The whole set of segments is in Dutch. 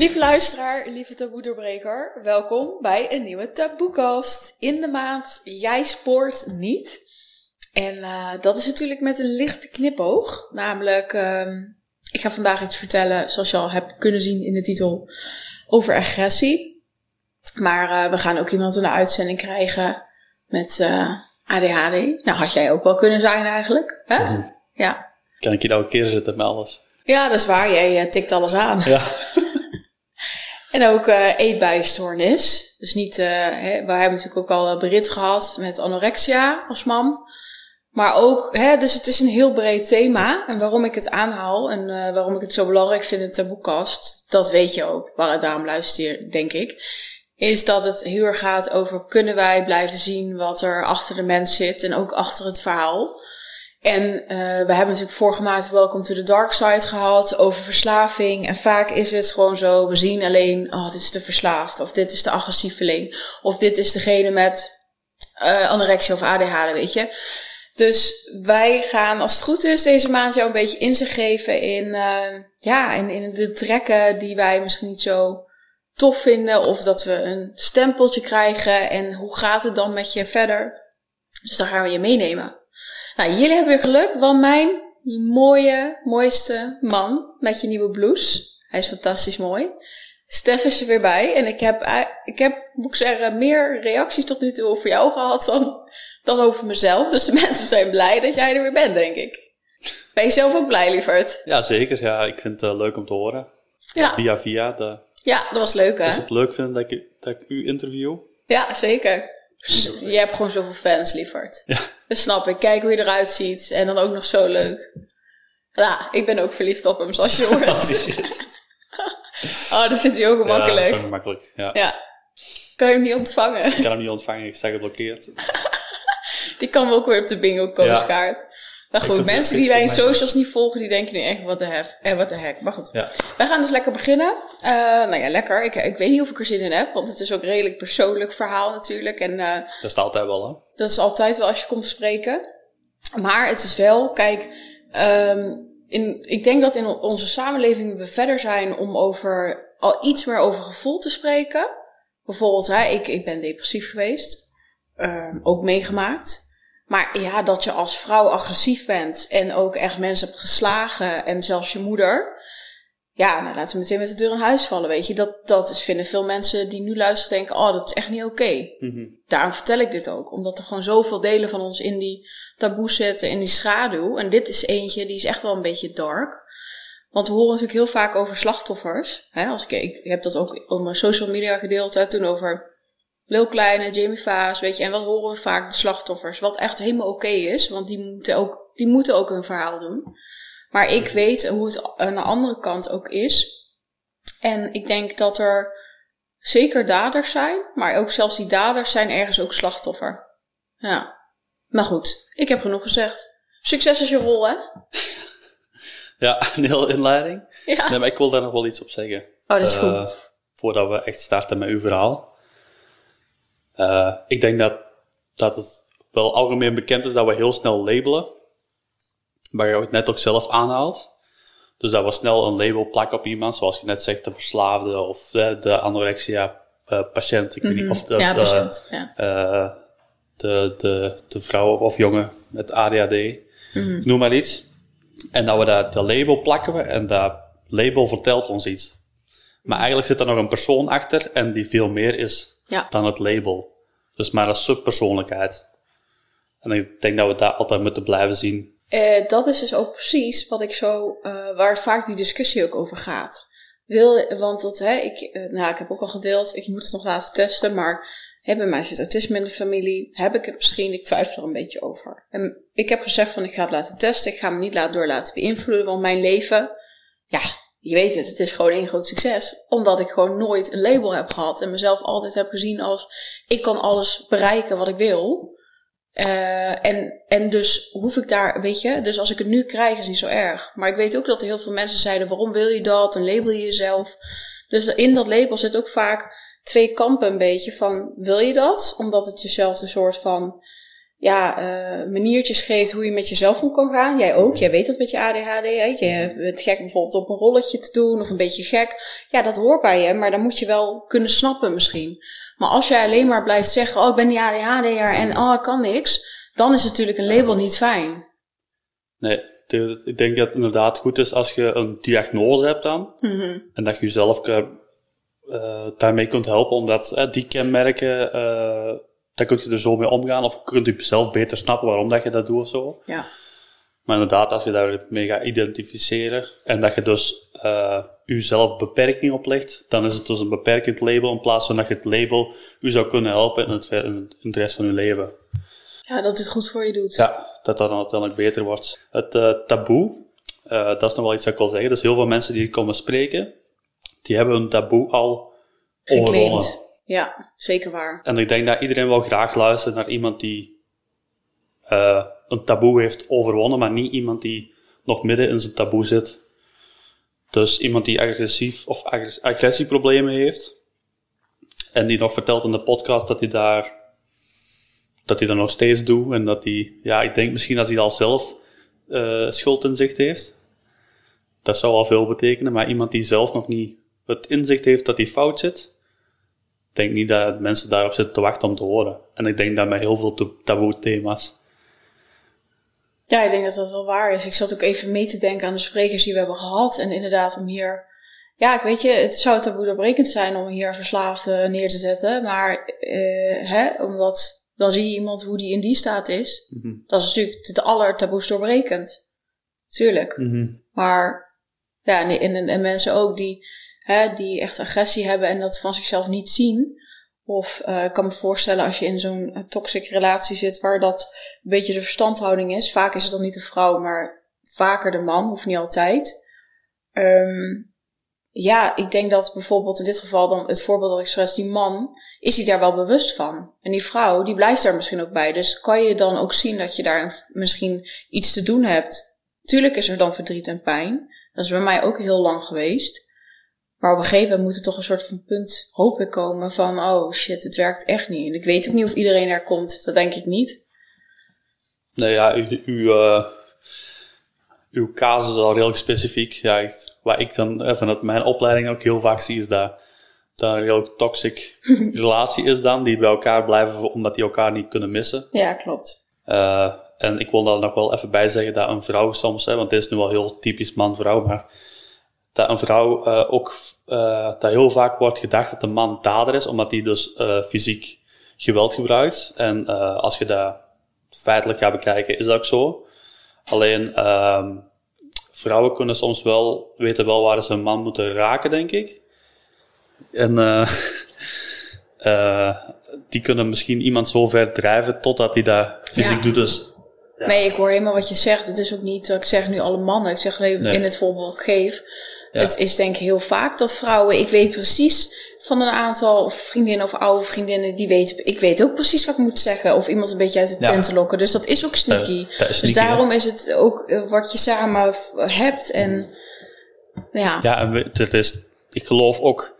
Lieve luisteraar, lieve taboedoorbreker, welkom bij een nieuwe taboekast. In de maand Jij spoort niet. En uh, dat is natuurlijk met een lichte knipoog. Namelijk, uh, ik ga vandaag iets vertellen, zoals je al hebt kunnen zien in de titel, over agressie. Maar uh, we gaan ook iemand in de uitzending krijgen met uh, ADHD. Nou, had jij ook wel kunnen zijn eigenlijk. Hè? Mhm. Ja. Kan ik je nou een keer zetten met alles? ja, dat is waar. Jij tikt alles aan. Ja. En ook uh. Dus niet, uh, hè, we hebben natuurlijk ook al berit gehad met anorexia als mam. Maar ook, hè, dus het is een heel breed thema. En waarom ik het aanhaal en waarom ik het zo belangrijk vind in de taboekast, dat weet je ook, waar daarom luister denk ik. Is dat het heel erg gaat over kunnen wij blijven zien wat er achter de mens zit en ook achter het verhaal. En uh, we hebben natuurlijk vorige maand Welcome to the Dark Side gehad over verslaving. En vaak is het gewoon zo, we zien alleen, oh, dit is de verslaafd. Of dit is de agressieveling. Of dit is degene met uh, anorexia of ADHD, weet je. Dus wij gaan, als het goed is, deze maand jou een beetje inzicht geven in, uh, ja, in, in de trekken die wij misschien niet zo tof vinden. Of dat we een stempeltje krijgen. En hoe gaat het dan met je verder? Dus daar gaan we je meenemen. Nou, jullie hebben weer geluk, want mijn mooie, mooiste man met je nieuwe blouse. Hij is fantastisch mooi. Stef is er weer bij. En ik heb, ik heb, moet ik zeggen, meer reacties tot nu toe over jou gehad dan, dan over mezelf. Dus de mensen zijn blij dat jij er weer bent, denk ik. Ben je zelf ook blij, lieverd? Ja, zeker. Ja, ik vind het uh, leuk om te horen. Ja. Via via. De, ja, dat was leuk, hè? Is het leuk vinden dat ik, dat ik u interview? Ja, zeker. Je hebt gewoon zoveel fans, lieverd. Ja. Dat snap ik. Kijk hoe je eruit ziet. En dan ook nog zo leuk. Ja, ik ben ook verliefd op hem, zoals je hoort. Oh, shit. oh, dat vindt hij ook gemakkelijk. Ja, dat is ook makkelijk. Ja. ja. Kan je hem niet ontvangen? Ik kan hem niet ontvangen, ik sta geblokkeerd. die kan we ook weer op de bingo kaart. Ja. Nou goed, mensen die wij in socials niet volgen, die denken nu echt, wat de hef, eh, wat de hek. Maar goed, ja. wij gaan dus lekker beginnen. Uh, nou ja, lekker. Ik, ik weet niet of ik er zin in heb, want het is ook een redelijk persoonlijk verhaal natuurlijk. En, uh, dat is altijd wel, hè? Dat is altijd wel als je komt spreken. Maar het is wel, kijk, um, in, ik denk dat in onze samenleving we verder zijn om over al iets meer over gevoel te spreken. Bijvoorbeeld, hè, ik, ik ben depressief geweest, um, ook meegemaakt. Maar ja, dat je als vrouw agressief bent en ook echt mensen hebt geslagen en zelfs je moeder. Ja, nou laten we meteen met de deur in huis vallen, weet je. Dat, dat is, vinden veel mensen die nu luisteren denken, oh, dat is echt niet oké. Okay. Mm -hmm. Daarom vertel ik dit ook. Omdat er gewoon zoveel delen van ons in die taboe zitten, in die schaduw. En dit is eentje, die is echt wel een beetje dark. Want we horen natuurlijk heel vaak over slachtoffers. Hè? Als ik, ik heb dat ook op mijn social media gedeeld, hè, toen over Lil Kleine, Jamie Vaas, weet je. En wat horen we vaak? De slachtoffers. Wat echt helemaal oké okay is, want die moeten, ook, die moeten ook hun verhaal doen. Maar ik weet hoe het aan de andere kant ook is. En ik denk dat er zeker daders zijn, maar ook zelfs die daders zijn ergens ook slachtoffer. Ja. Maar goed, ik heb genoeg gezegd. Succes is je rol, hè? Ja, een hele inleiding. Ja. Nee, maar ik wil daar nog wel iets op zeggen. Oh, dat is uh, goed. Voordat we echt starten met uw verhaal. Uh, ik denk dat, dat het wel algemeen bekend is dat we heel snel labelen. Waar je het net ook zelf aanhaalt. Dus dat we snel een label plakken op iemand, zoals je net zegt, de verslaafde of de, de anorexia-patiënt. ik weet niet of de, Mhm. ja, de, patiënt. Ja. uh, de, de, de vrouw of jongen met ADHD, Mhm. noem maar iets. En dat we dat de label plakken we en dat label vertelt ons iets. Maar eigenlijk zit er nog een persoon achter en die veel meer is Ja. dan het label. Dus maar een subpersoonlijkheid. En ik denk dat we daar altijd moeten blijven zien. Eh, dat is dus ook precies wat ik zo, uh, waar vaak die discussie ook over gaat. Wil, want dat, hè, ik, uh, nou, ik heb ook al gedeeld, ik moet het nog laten testen, maar hè, bij mij zit autisme in de familie. Heb ik het misschien, ik twijfel er een beetje over. En ik heb gezegd van, ik ga het laten testen, ik ga me niet laten door laten beïnvloeden, want mijn leven, ja, je weet het, het is gewoon één groot succes. Omdat ik gewoon nooit een label heb gehad en mezelf altijd heb gezien als, ik kan alles bereiken wat ik wil. Uh, en, en dus hoef ik daar, weet je, dus als ik het nu krijg is niet zo erg. Maar ik weet ook dat er heel veel mensen zeiden, waarom wil je dat? En label je jezelf. Dus in dat label zit ook vaak twee kampen een beetje van, wil je dat? Omdat het jezelf een soort van, ja, uh, maniertjes geeft hoe je met jezelf om kan gaan. Jij ook. Jij weet dat met je ADHD. Hè? Je bent gek bijvoorbeeld op een rolletje te doen of een beetje gek. Ja, dat hoort bij je, maar dan moet je wel kunnen snappen misschien. Maar als jij alleen maar blijft zeggen, oh, ik ben die ADHD'er en oh, ik kan niks, dan is natuurlijk een label niet fijn. Nee, ik denk dat het inderdaad goed is als je een diagnose hebt dan. Mm En dat je jezelf uh, daarmee kunt helpen, omdat uh, die kenmerken dan kun je er zo mee omgaan of kunt je zelf beter snappen waarom dat je dat doet of zo. Ja. Maar inderdaad, als je daarmee gaat identificeren en dat je dus uh, jezelf beperking oplegt, dan is het dus een beperkend label in plaats van dat je het label u zou kunnen helpen in, het, in de rest van je leven. Ja, dat het goed voor je doet. Ja, dat dat dan uiteindelijk beter wordt. Het uh, taboe, uh, dat is nog wel iets dat ik wil zeggen. Dus heel veel mensen die komen spreken, die hebben hun taboe al Geclaimd. overwonnen. Ja, zeker waar. En ik denk dat iedereen wel graag luistert naar iemand die uh, een taboe heeft overwonnen, maar niet iemand die nog midden in zijn taboe zit. Dus iemand die agressief of agressieproblemen heeft. En die nog vertelt in de podcast dat hij daar, dat hij dat nog steeds doet. En dat hij, ja, ik denk misschien als hij al zelf uh, schuld in zicht heeft. Dat zou al veel betekenen. Maar iemand die zelf nog niet het inzicht heeft dat hij fout zit denk niet dat mensen daarop zitten te wachten om te horen. En ik denk dat met heel veel taboe thema's. Ja, ik denk dat dat wel waar is. Ik zat ook even mee te denken aan de sprekers die we hebben gehad. En inderdaad, om hier. Ja, ik weet je, het zou taboe doorbrekend zijn om hier verslaafden neer te zetten. Maar, uh, hè, omdat dan zie je iemand hoe die in die staat is. Mm -hmm. Dat is natuurlijk het aller taboes doorbrekend. Tuurlijk. Mm -hmm. Maar, ja, en, en, en mensen ook die hè, die echt agressie hebben en dat van zichzelf niet zien. Of uh, ik kan me voorstellen als je in zo'n toxic relatie zit waar dat een beetje de verstandhouding is. Vaak is het dan niet de vrouw, maar vaker de man, hoeft niet altijd. Um, ja, ik denk dat bijvoorbeeld in dit geval dan het voorbeeld dat ik stress, die man, is hij daar wel bewust van. En die vrouw, die blijft daar misschien ook bij. Dus kan je dan ook zien dat je daar misschien iets te doen hebt. Tuurlijk is er dan verdriet en pijn. Dat is bij mij ook heel lang geweest. Maar op een gegeven moment moet er toch een soort van punt, hoop ik, komen van, oh shit, het werkt echt niet. En ik weet ook niet of iedereen er komt. Dat denk ik niet. Nee, ja, u, u, uh, uw casus is al redelijk specifiek. Ja, waar ik dan eh, vanuit mijn opleiding ook heel vaak zie, is dat, dat een heel toxic relatie is dan, die bij elkaar blijven omdat die elkaar niet kunnen missen. Ja, klopt. Uh, en ik wil daar nog wel even bij zeggen dat een vrouw soms, hè, want dit is nu wel heel typisch man-vrouw, maar dat een vrouw uh, ook, uh, dat heel vaak wordt gedacht dat de man dader is, omdat hij dus uh, fysiek geweld gebruikt. En als je dat feitelijk gaat bekijken, is dat ook zo. Alleen, ehm, vrouwen kunnen soms wel, weten wel waar ze een man moeten raken, denk ik. En die kunnen misschien iemand zo ver drijven totdat hij dat fysiek ja. doet. Dus ja. Nee, ik hoor helemaal wat je zegt. Het is ook niet dat ik zeg nu alle mannen. Ik zeg alleen nee. in het voorbeeld geef. Ja. Het is denk ik heel vaak dat vrouwen, ik weet precies van een aantal vriendinnen of oude vriendinnen, die weten, ik weet ook precies wat ik moet zeggen. Of iemand een beetje uit de tent te lokken. Dus dat is ook sneaky. Uh, is sneaky dus daarom is het ook uh, wat je samen hebt. En ja. Ja, en het is, ik geloof ook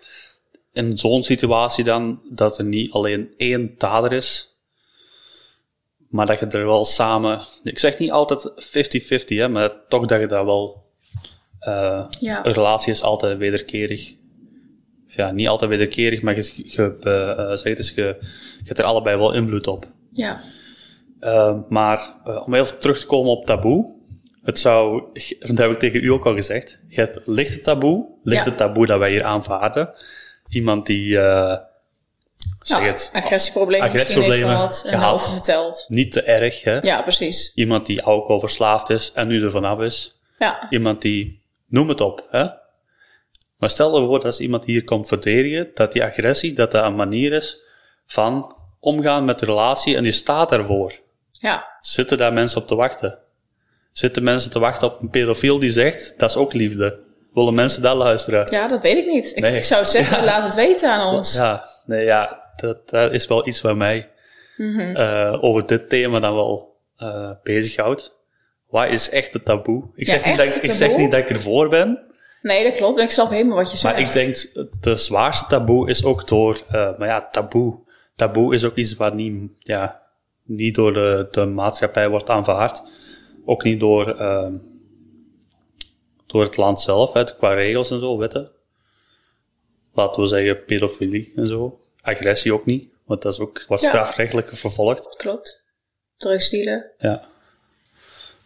in zo'n situatie dan dat er niet alleen één dader is. Maar dat je er wel samen, ik zeg niet altijd 50-50, hè, maar toch dat je daar wel uh, ja. Een relatie is altijd wederkerig. Ja, niet altijd wederkerig, maar je, je, uh, zeg dus je, je hebt er allebei wel invloed op. Ja. Uh, maar om even terug te komen op taboe. Het zou, dat heb ik tegen u ook al gezegd, je hebt lichte taboe, lichte ja. taboe dat wij hier aanvaarden. Iemand die, zeg het, agressieproblemen, agressieproblemen gehad en gehad. over verteld. Niet te erg, hè? Ja, precies. Iemand die alcoholverslaafd is en nu er vanaf is. Ja. Iemand die Noem het op, hè. Maar stel je voor dat als iemand hier komt verdedigen, dat die agressie, dat dat een manier is van omgaan met de relatie en die staat ervoor. Ja. Zitten daar mensen op te wachten? Zitten mensen te wachten op een pedofiel die zegt, dat is ook liefde? Willen mensen dat luisteren? Ja, dat weet ik niet. Nee. Ik zou zeggen, ja. laat het weten aan ons. Ja, nee, ja, dat, dat is wel iets waar mij mm -hmm. uh, over dit thema dan wel uh, bezighoudt. Wat is echt het taboe? Ik, Ja, zeg, niet dat, ik, ik zeg niet dat ik ervoor ben, Nee, dat klopt. Ik snap helemaal wat je zegt. maar ik denk de zwaarste taboe is ook door, eh, maar ja, taboe. Taboe is ook iets wat niet, ja, niet door de, de maatschappij wordt aanvaard. Ook niet door, ehm, door het land zelf, hè, qua regels en zo, wetten. Laten we zeggen pedofilie en zo. Agressie ook niet, want dat is ook, wordt Ja. strafrechtelijk vervolgd. Klopt. Drugsdealen. Ja.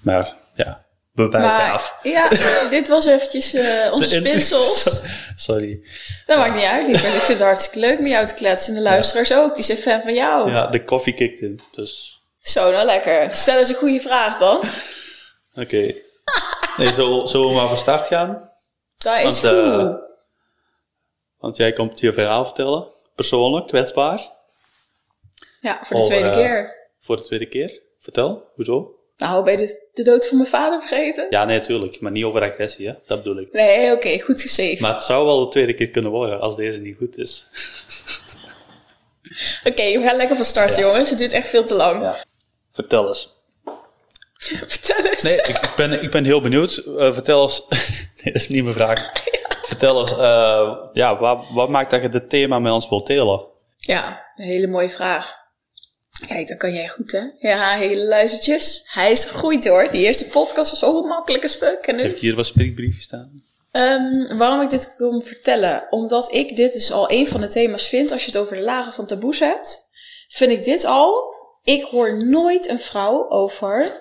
Maar ja, we Maar af. ja, dit was eventjes eh onze spinsels. Sorry. Dat maakt niet uit. Ik vind het hartstikke leuk met jou te kletsen. En de luisteraars ook, die zijn fan van jou. Ja, de koffie kikt in, dus Zo, nou lekker. Stel eens een goede vraag dan. oké. Nee, zullen, zullen we maar van start gaan? Dat is Want, goed. eh, Want jij komt je verhaal vertellen, persoonlijk, kwetsbaar, ja, voor de tweede eh, keer. voor de tweede keer. Vertel, hoezo? Nou, ben je de, de dood van mijn vader vergeten? Ja, nee, natuurlijk, maar niet over agressie, hè? dat bedoel ik. Nee, oké, goed gesaved. Maar het zou wel de tweede keer kunnen worden als deze niet goed is. Oké, we gaan lekker van start, jongens. Het duurt echt veel te lang. Vertel eens. Vertel eens. Nee, ik, ik ben, ik ben heel benieuwd. Eh, vertel eens. nee, dat is niet mijn vraag. Vertel eens, eh, ja, wat, wat maakt dat je dit thema met ons wilt delen? Ja, een hele mooie vraag. Kijk, dat kan jij goed, hè? Ja, hele luistertjes. Hij is gegroeid, hoor. Die eerste podcast was zo makkelijk als fuck. En nu? Heb ik hier wat spreekbriefjes staan? Ehm, waarom ik dit kom vertellen? Omdat ik dit dus al een van de thema's vind. Als je het over de lagen van taboes hebt, vind ik dit al. Ik hoor nooit een vrouw over.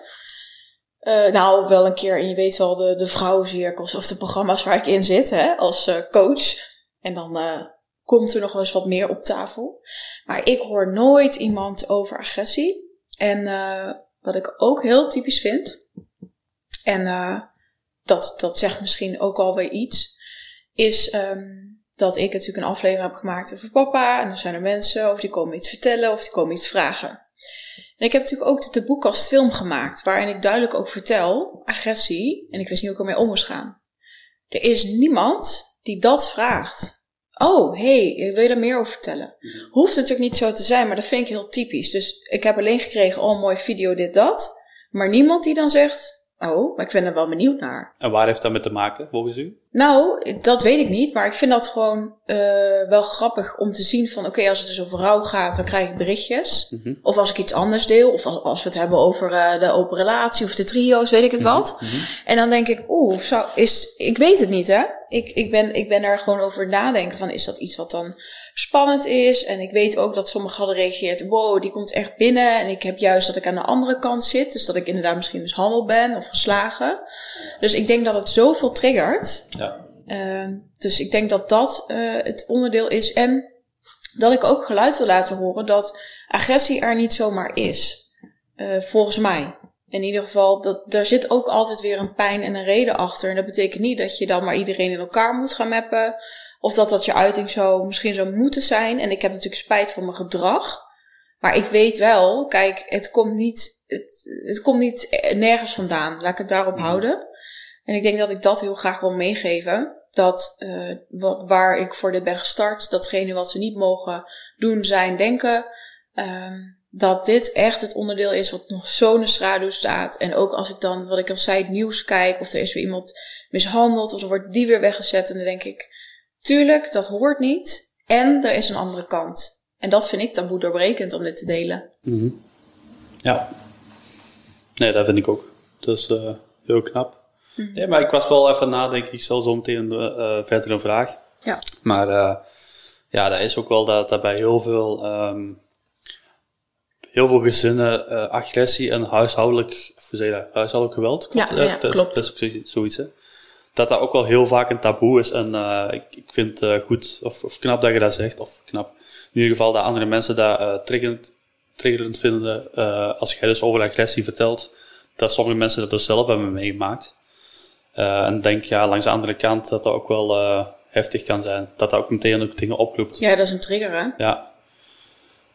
eh, nou, wel een keer, en je weet wel, de, de vrouwencirkels of de programma's waar ik in zit, hè, als eh, coach. En dan eh, komt er nog wel eens wat meer op tafel. Maar ik hoor nooit iemand over agressie. En eh, wat ik ook heel typisch vind, en eh, dat, dat zegt misschien ook alweer iets, is ehm, dat ik natuurlijk een aflevering heb gemaakt over papa. En dan zijn er mensen of die komen iets vertellen of die komen iets vragen. En ik heb natuurlijk ook de taboekast film gemaakt, waarin ik duidelijk ook vertel, agressie, en ik wist niet hoe ik ermee om moest gaan. Er is niemand die dat vraagt. Oh, hey, wil je daar meer over vertellen? Hoeft natuurlijk niet zo te zijn, maar dat vind ik heel typisch. Dus ik heb alleen gekregen, oh, mooi video, dit, dat. Maar niemand die dan zegt, oh, maar ik ben er wel benieuwd naar. En waar heeft dat mee te maken, volgens u? Nou, dat weet ik niet, maar ik vind dat gewoon eh, wel grappig om te zien van, oké, als het dus over rouw gaat, dan krijg ik berichtjes. Mhm. Of als ik iets anders deel, of als, als we het hebben over eh, de open relatie of de trio's, weet ik het wat. En dan denk ik, oeh, zou, is, ik weet het niet, hè. Ik, ik, ben, ik ben er gewoon over nadenken van, is dat iets wat dan spannend is? En ik weet ook dat sommigen hadden gereageerd, wow, die komt echt binnen. En ik heb juist dat ik aan de andere kant zit, dus dat ik inderdaad misschien mishandeld ben of geslagen. Dus ik denk dat het zoveel triggert. Ja. Ehm, dus ik denk dat dat eh, het onderdeel is. En dat ik ook geluid wil laten horen dat agressie er niet zomaar is. Eh, volgens mij. In ieder geval, dat, daar zit ook altijd weer een pijn en een reden achter. En dat betekent niet dat je dan maar iedereen in elkaar moet gaan mappen. Of dat dat je uiting zo misschien zou moeten zijn. En ik heb natuurlijk spijt van mijn gedrag. Maar ik weet wel, kijk, het komt niet, het, het komt niet nergens vandaan. Laat ik het daarop houden. En ik denk dat ik dat heel graag wil meegeven. Dat eh, wa- waar ik voor dit ben gestart, datgene wat ze niet mogen doen, zijn, denken. ehm, dat dit echt het onderdeel is wat nog zo in de schaduw staat. En ook als ik dan, wat ik al zei, het nieuws kijk, of er is weer iemand mishandeld, of er wordt die weer weggezet. En dan denk ik, tuurlijk, dat hoort niet. En er is een andere kant. En dat vind ik taboe doorbrekend om dit te delen. Ja. Nee, dat vind ik ook. Dat is eh, heel knap. Nee, maar ik was wel even nadenken. Ik stel zo meteen uh, verder een vraag. Ja. Maar eh, ja, dat is ook wel dat, dat bij heel veel, ehm, heel veel gezinnen eh, agressie en huishoudelijk, of hoe zeg je dat, huishoudelijk geweld. Ja, Eh, ja, dat, klopt. Dat is ook zoiets- zoiets, hè. Dat dat ook wel heel vaak een taboe is. En eh, ik, ik vind het eh, goed, of, of knap dat je dat zegt, of knap. In ieder geval dat andere mensen dat eh triggerend, triggerend vinden. als jij dus over agressie vertelt, dat sommige mensen dat dus zelf hebben meegemaakt. En denk ja, langs de andere kant dat dat ook wel heftig kan zijn. Dat dat ook meteen ook dingen oproept. Ja, dat is een trigger, hè? Ja.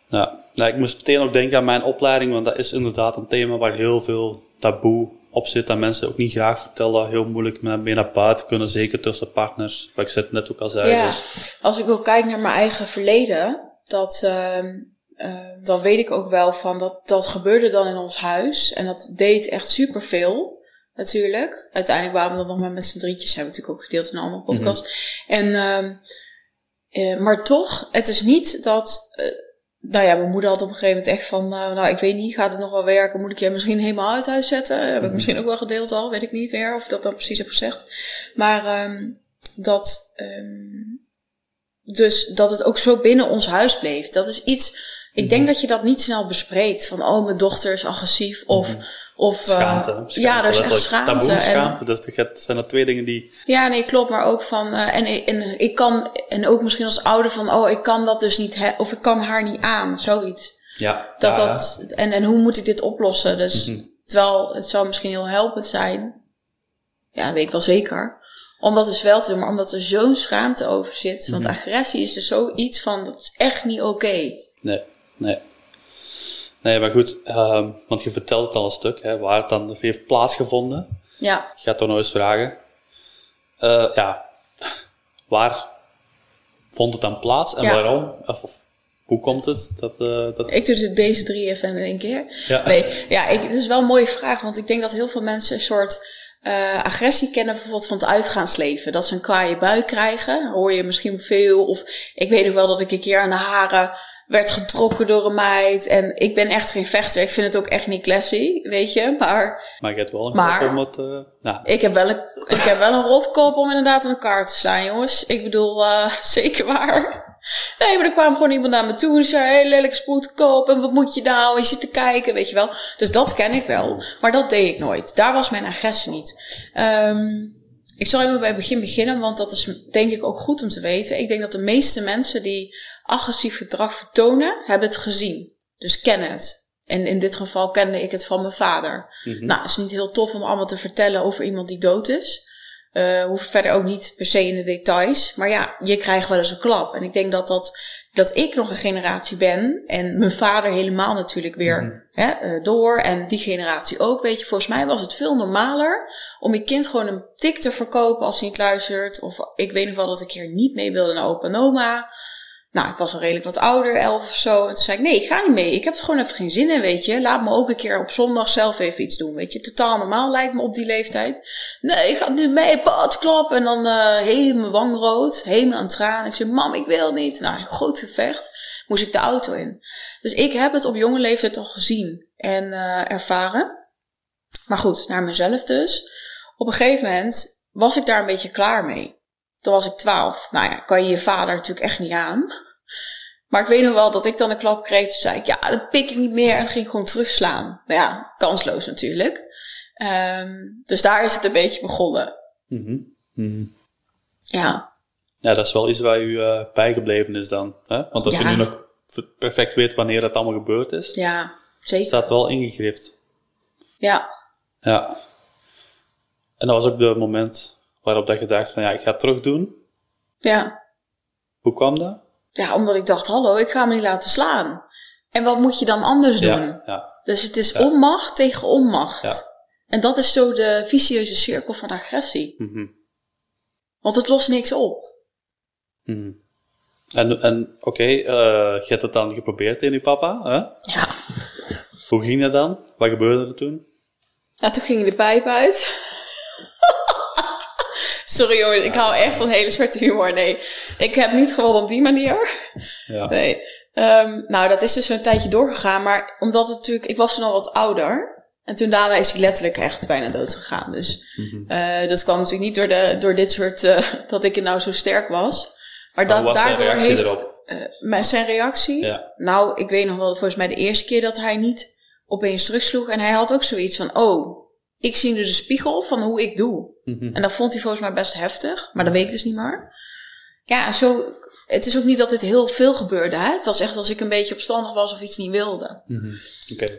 Ja. Nou, ik moest meteen ook denken aan mijn opleiding, want dat is inderdaad een thema waar heel veel taboe op zit. Dat mensen ook niet graag vertellen, heel moeilijk mee naar buiten kunnen, zeker tussen partners. Wat ik net- net ook al zei. Ja, Dus, als ik ook kijk naar mijn eigen verleden, dat, ehm, eh, dan weet ik ook wel van dat dat gebeurde dan in ons huis. En dat deed echt superveel, natuurlijk. Uiteindelijk waren we dan nog maar met z'n drietjes, hebben we natuurlijk ook gedeeld in een andere podcast. En, ehm, eh, maar toch, het is niet dat, eh, nou ja, mijn moeder had op een gegeven moment echt van, uh, nou ik weet niet, gaat het nog wel werken? Moet ik je misschien helemaal uit huis zetten? Heb ik Mhm. misschien ook wel gedeeld al, weet ik niet meer of ik dat dan precies heb gezegd. Maar ehm, dat, ehm, dus dat het ook zo binnen ons huis bleef. Dat is iets, ik denk dat je dat niet snel bespreekt. Van, oh mijn dochter is agressief of... of eh, Schaamte. schaamte ja, er is echt schaamte. Taboe, En- schaamte. Dus er gaat- zijn er twee dingen die... ja, nee, klopt. Maar ook van, eh, en, en ik kan, en ook misschien als ouder van, oh, ik kan dat dus niet, of ik kan haar niet aan, zoiets. Ja, Dat, ja, dat, En, en hoe moet ik dit oplossen? Dus, Mhm. terwijl het zou misschien heel helpend zijn, ja, dat weet ik wel zeker, om dat dus wel te doen, maar omdat er zo'n schaamte over zit. Want Mhm. agressie is dus zoiets van, dat is echt niet oké. Nee, nee. Nee, maar goed, ehm, want je vertelt het al een stuk, hè, waar het dan heeft plaatsgevonden. Ja, Ik ga het toch nog eens vragen. Eh, ja, waar vond het dan plaats en Ja. waarom? Of, of hoe komt het? Dat, eh, dat... ik doe de- deze drie even in één keer. Ja. Nee, ja, ik, het is wel een mooie vraag, want ik denk dat heel veel mensen een soort eh, agressie kennen, bijvoorbeeld van het uitgaansleven. Dat ze een kwaaie bui krijgen, hoor je misschien veel. Of ik weet ook wel dat ik een keer aan de haren werd getrokken door een meid. En ik ben echt geen vechter, ik vind het ook echt niet classy, weet je. Maar Maar je hebt wel een Maar- kop om het... eh, nou, ik heb wel een, ik heb wel een rotkop om inderdaad aan elkaar te slaan, jongens. Ik bedoel, eh, zeker waar. Nee, maar er kwam gewoon iemand naar me toe en zei, hey, lelijk spoedkoop en wat moet je nou? En je zit te kijken, weet je wel. Dus dat ken ik wel. Maar dat deed ik nooit. Daar was mijn agressie niet. Ehm, ik zal even bij het begin beginnen, want dat is denk ik ook goed om te weten. Ik denk dat de meeste mensen die agressief gedrag vertonen, hebben het gezien. Dus kennen het. En in dit geval kende ik het van mijn vader. mhm. Nou, het is niet heel tof om allemaal te vertellen over iemand die dood is. Hoeft verder ook niet per se in de details. Maar ja, je krijgt wel eens een klap. En ik denk dat, dat, dat ik nog een generatie ben. En mijn vader helemaal natuurlijk weer hè, eh, door. En die generatie ook. Weet je, volgens mij was het veel normaler om je kind gewoon een tik te verkopen als hij niet luistert. Of ik weet nog wel dat ik hier niet mee wilde naar opa. Nou, ik was al redelijk wat ouder, elf of zo. En toen zei ik, nee, ik ga niet mee. Ik heb er gewoon even geen zin in, weet je. Laat me ook een keer op zondag zelf even iets doen, weet je. Totaal normaal lijkt me op die leeftijd. Nee, ik ga nu mee, klap. En dan eh helemaal wangrood, helemaal aan tranen. Ik zei, mam, ik wil niet. Nou, groot gevecht. Moest ik de auto in. Dus ik heb het op jonge leeftijd al gezien en eh, ervaren. Maar goed, naar mezelf dus. Op een gegeven moment was ik daar een beetje klaar mee. Toen was ik twaalf. Nou ja, kan je je vader natuurlijk echt niet aan. Maar ik weet nog wel dat ik dan een klap kreeg. Toen zei ik, ja, dat pik ik niet meer. En ging ik gewoon terugslaan. Maar ja, kansloos natuurlijk. Ehm, dus daar is het een beetje begonnen. Mhm. Mhm. Ja, Ja, dat is wel iets waar u eh, bijgebleven is dan. Hè? Want als Ja. je nu nog perfect weet wanneer dat allemaal gebeurd is, ja, zeker. staat wel ingegrift. Ja, Ja. En dat was ook de moment waarop dat je dacht van ja, ik ga het terug doen. ja. Hoe kwam dat? Ja, omdat ik dacht, hallo, ik ga me niet laten slaan. En wat moet je dan anders doen? Ja, ja. Dus het is Ja. onmacht tegen onmacht. Ja. En dat is zo de vicieuze cirkel van agressie. Mhm. Want het lost niks op. Mhm. En, en oké, eh, je hebt het dan geprobeerd in je papa. Hè? Ja. Hoe ging dat dan? Wat gebeurde er toen? Nou, toen ging de pijp uit. Sorry jongens, ik hou echt van hele zwarte humor. Nee, ik heb niet gewonnen op die manier. Ja. Nee. Ehm, nou, dat is dus zo'n tijdje doorgegaan. Maar omdat het natuurlijk... Ik was toen al wat ouder. En toen daarna is hij letterlijk echt bijna dood gegaan. Dus Mhm. eh, dat kwam natuurlijk niet door, de, door dit soort... eh, dat ik nou zo sterk was. Maar Hoe dat, was zijn daardoor reactie heeft... erop? eh, mijn, zijn reactie? Ja. Nou, ik weet nog wel, volgens mij de eerste keer dat hij niet opeens terugsloeg. En hij had ook zoiets van, oh, ik zie nu de spiegel van hoe ik doe. Mhm. En dat vond hij volgens mij best heftig, maar dat weet ik dus niet meer. Ja, en zo, het is ook niet dat dit heel veel gebeurde. Hè? Het was echt als ik een beetje opstandig was of iets niet wilde. Mhm.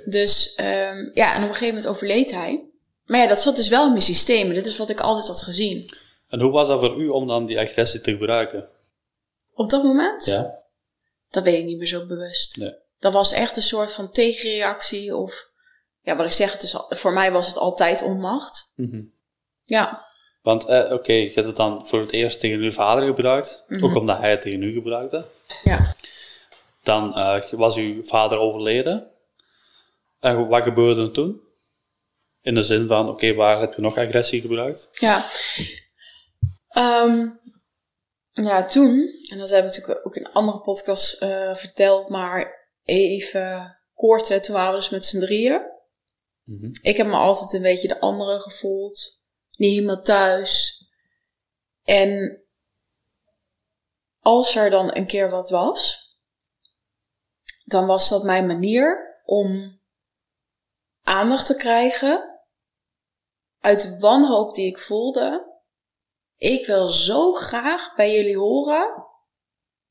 Dus ehm, ja, en op een gegeven moment overleed hij. Maar ja, dat zat dus wel in mijn systeem. Dit is wat ik altijd had gezien. En hoe was dat voor u om dan die agressie te gebruiken? Op dat moment, Ja. dat weet ik niet meer zo bewust. Nee. Dat was echt een soort van tegenreactie of... Ja, wat ik zeg, het is, voor mij was het altijd onmacht. Mhm. Ja, Want eh, oké, je hebt het dan voor het eerst tegen uw vader gebruikt. Mhm. Ook omdat hij het tegen u gebruikte. ja. Dan eh, was uw vader overleden. En wat gebeurde er toen? In de zin van, oké, waar heb je nog agressie gebruikt? Ja. Ehm, ja, toen, en dat heb ik natuurlijk ook in een andere podcast eh, verteld, maar even kort, hè, toen waren we dus met z'n drieën. Mhm. Ik heb me altijd een beetje de andere gevoeld. Niet helemaal thuis. En als er dan een keer wat was, dan was dat mijn manier om aandacht te krijgen uit de wanhoop die ik voelde. Ik wil zo graag bij jullie horen.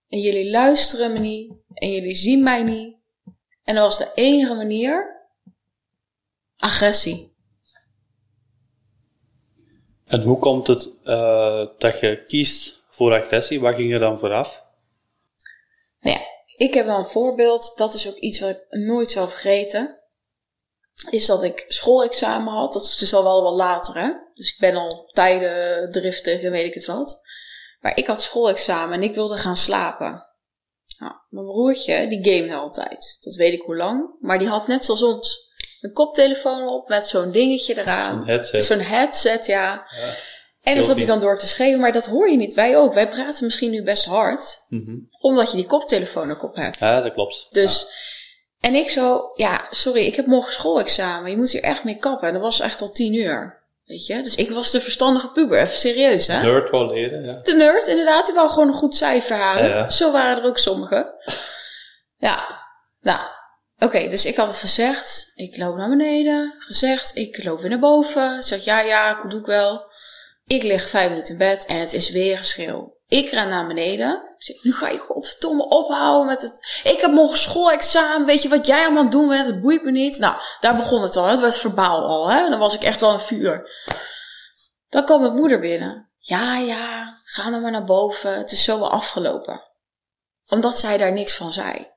En jullie luisteren me niet. En jullie zien mij niet. En dat was de enige manier. Agressie. En hoe komt het eh, dat je kiest voor agressie? Waar ging je dan vooraf? Nou ja, ik heb wel een voorbeeld. Dat is ook iets wat ik nooit zal vergeten. Is dat ik schoolexamen had. Dat is dus al wel wat later, hè. Dus ik ben al tijden driftig en weet ik het wat. Maar ik had schoolexamen en ik wilde gaan slapen. Nou, mijn broertje, die gamede altijd. Dat weet ik hoe lang. Maar die had net zoals ons een koptelefoon op met zo'n dingetje eraan. Een headset. Zo'n headset, ja. Ja. En dan zat hij dan door te schreeuwen, maar dat hoor je niet. Wij ook. Wij praten misschien nu best hard, Mhm. omdat je die koptelefoon ook op hebt. Ja, dat klopt. Dus, en ik zo, ja, sorry, ik heb morgen schoolexamen. Je moet hier echt mee kappen. En dat was echt al tien uur. Weet je? Dus ik was de verstandige puber. Even serieus, hè? Nerd wel leren, ja. De nerd, inderdaad. Die wou gewoon een goed cijfer halen. Ja. Zo waren er ook sommigen. Ja, nou, oké. dus ik had het gezegd. Ik loop naar beneden. Gezegd, ik loop weer naar boven. Zeg, ja, ja, doe ik wel. Ik lig vijf minuten in bed en het is weer geschreeuw. Ik ren naar beneden. Zeg, nu ga je godverdomme ophouden met het... Ik heb morgen schoolexamen. Weet je wat jij allemaal aan het doen bent? Het boeit me niet. Nou, daar begon het al. Het werd verbaal al, hè. Dan was ik echt wel een vuur. Dan kwam mijn moeder binnen. Ja, ja, ga dan maar naar boven. Het is zo wel afgelopen. Omdat zij daar niks van zei.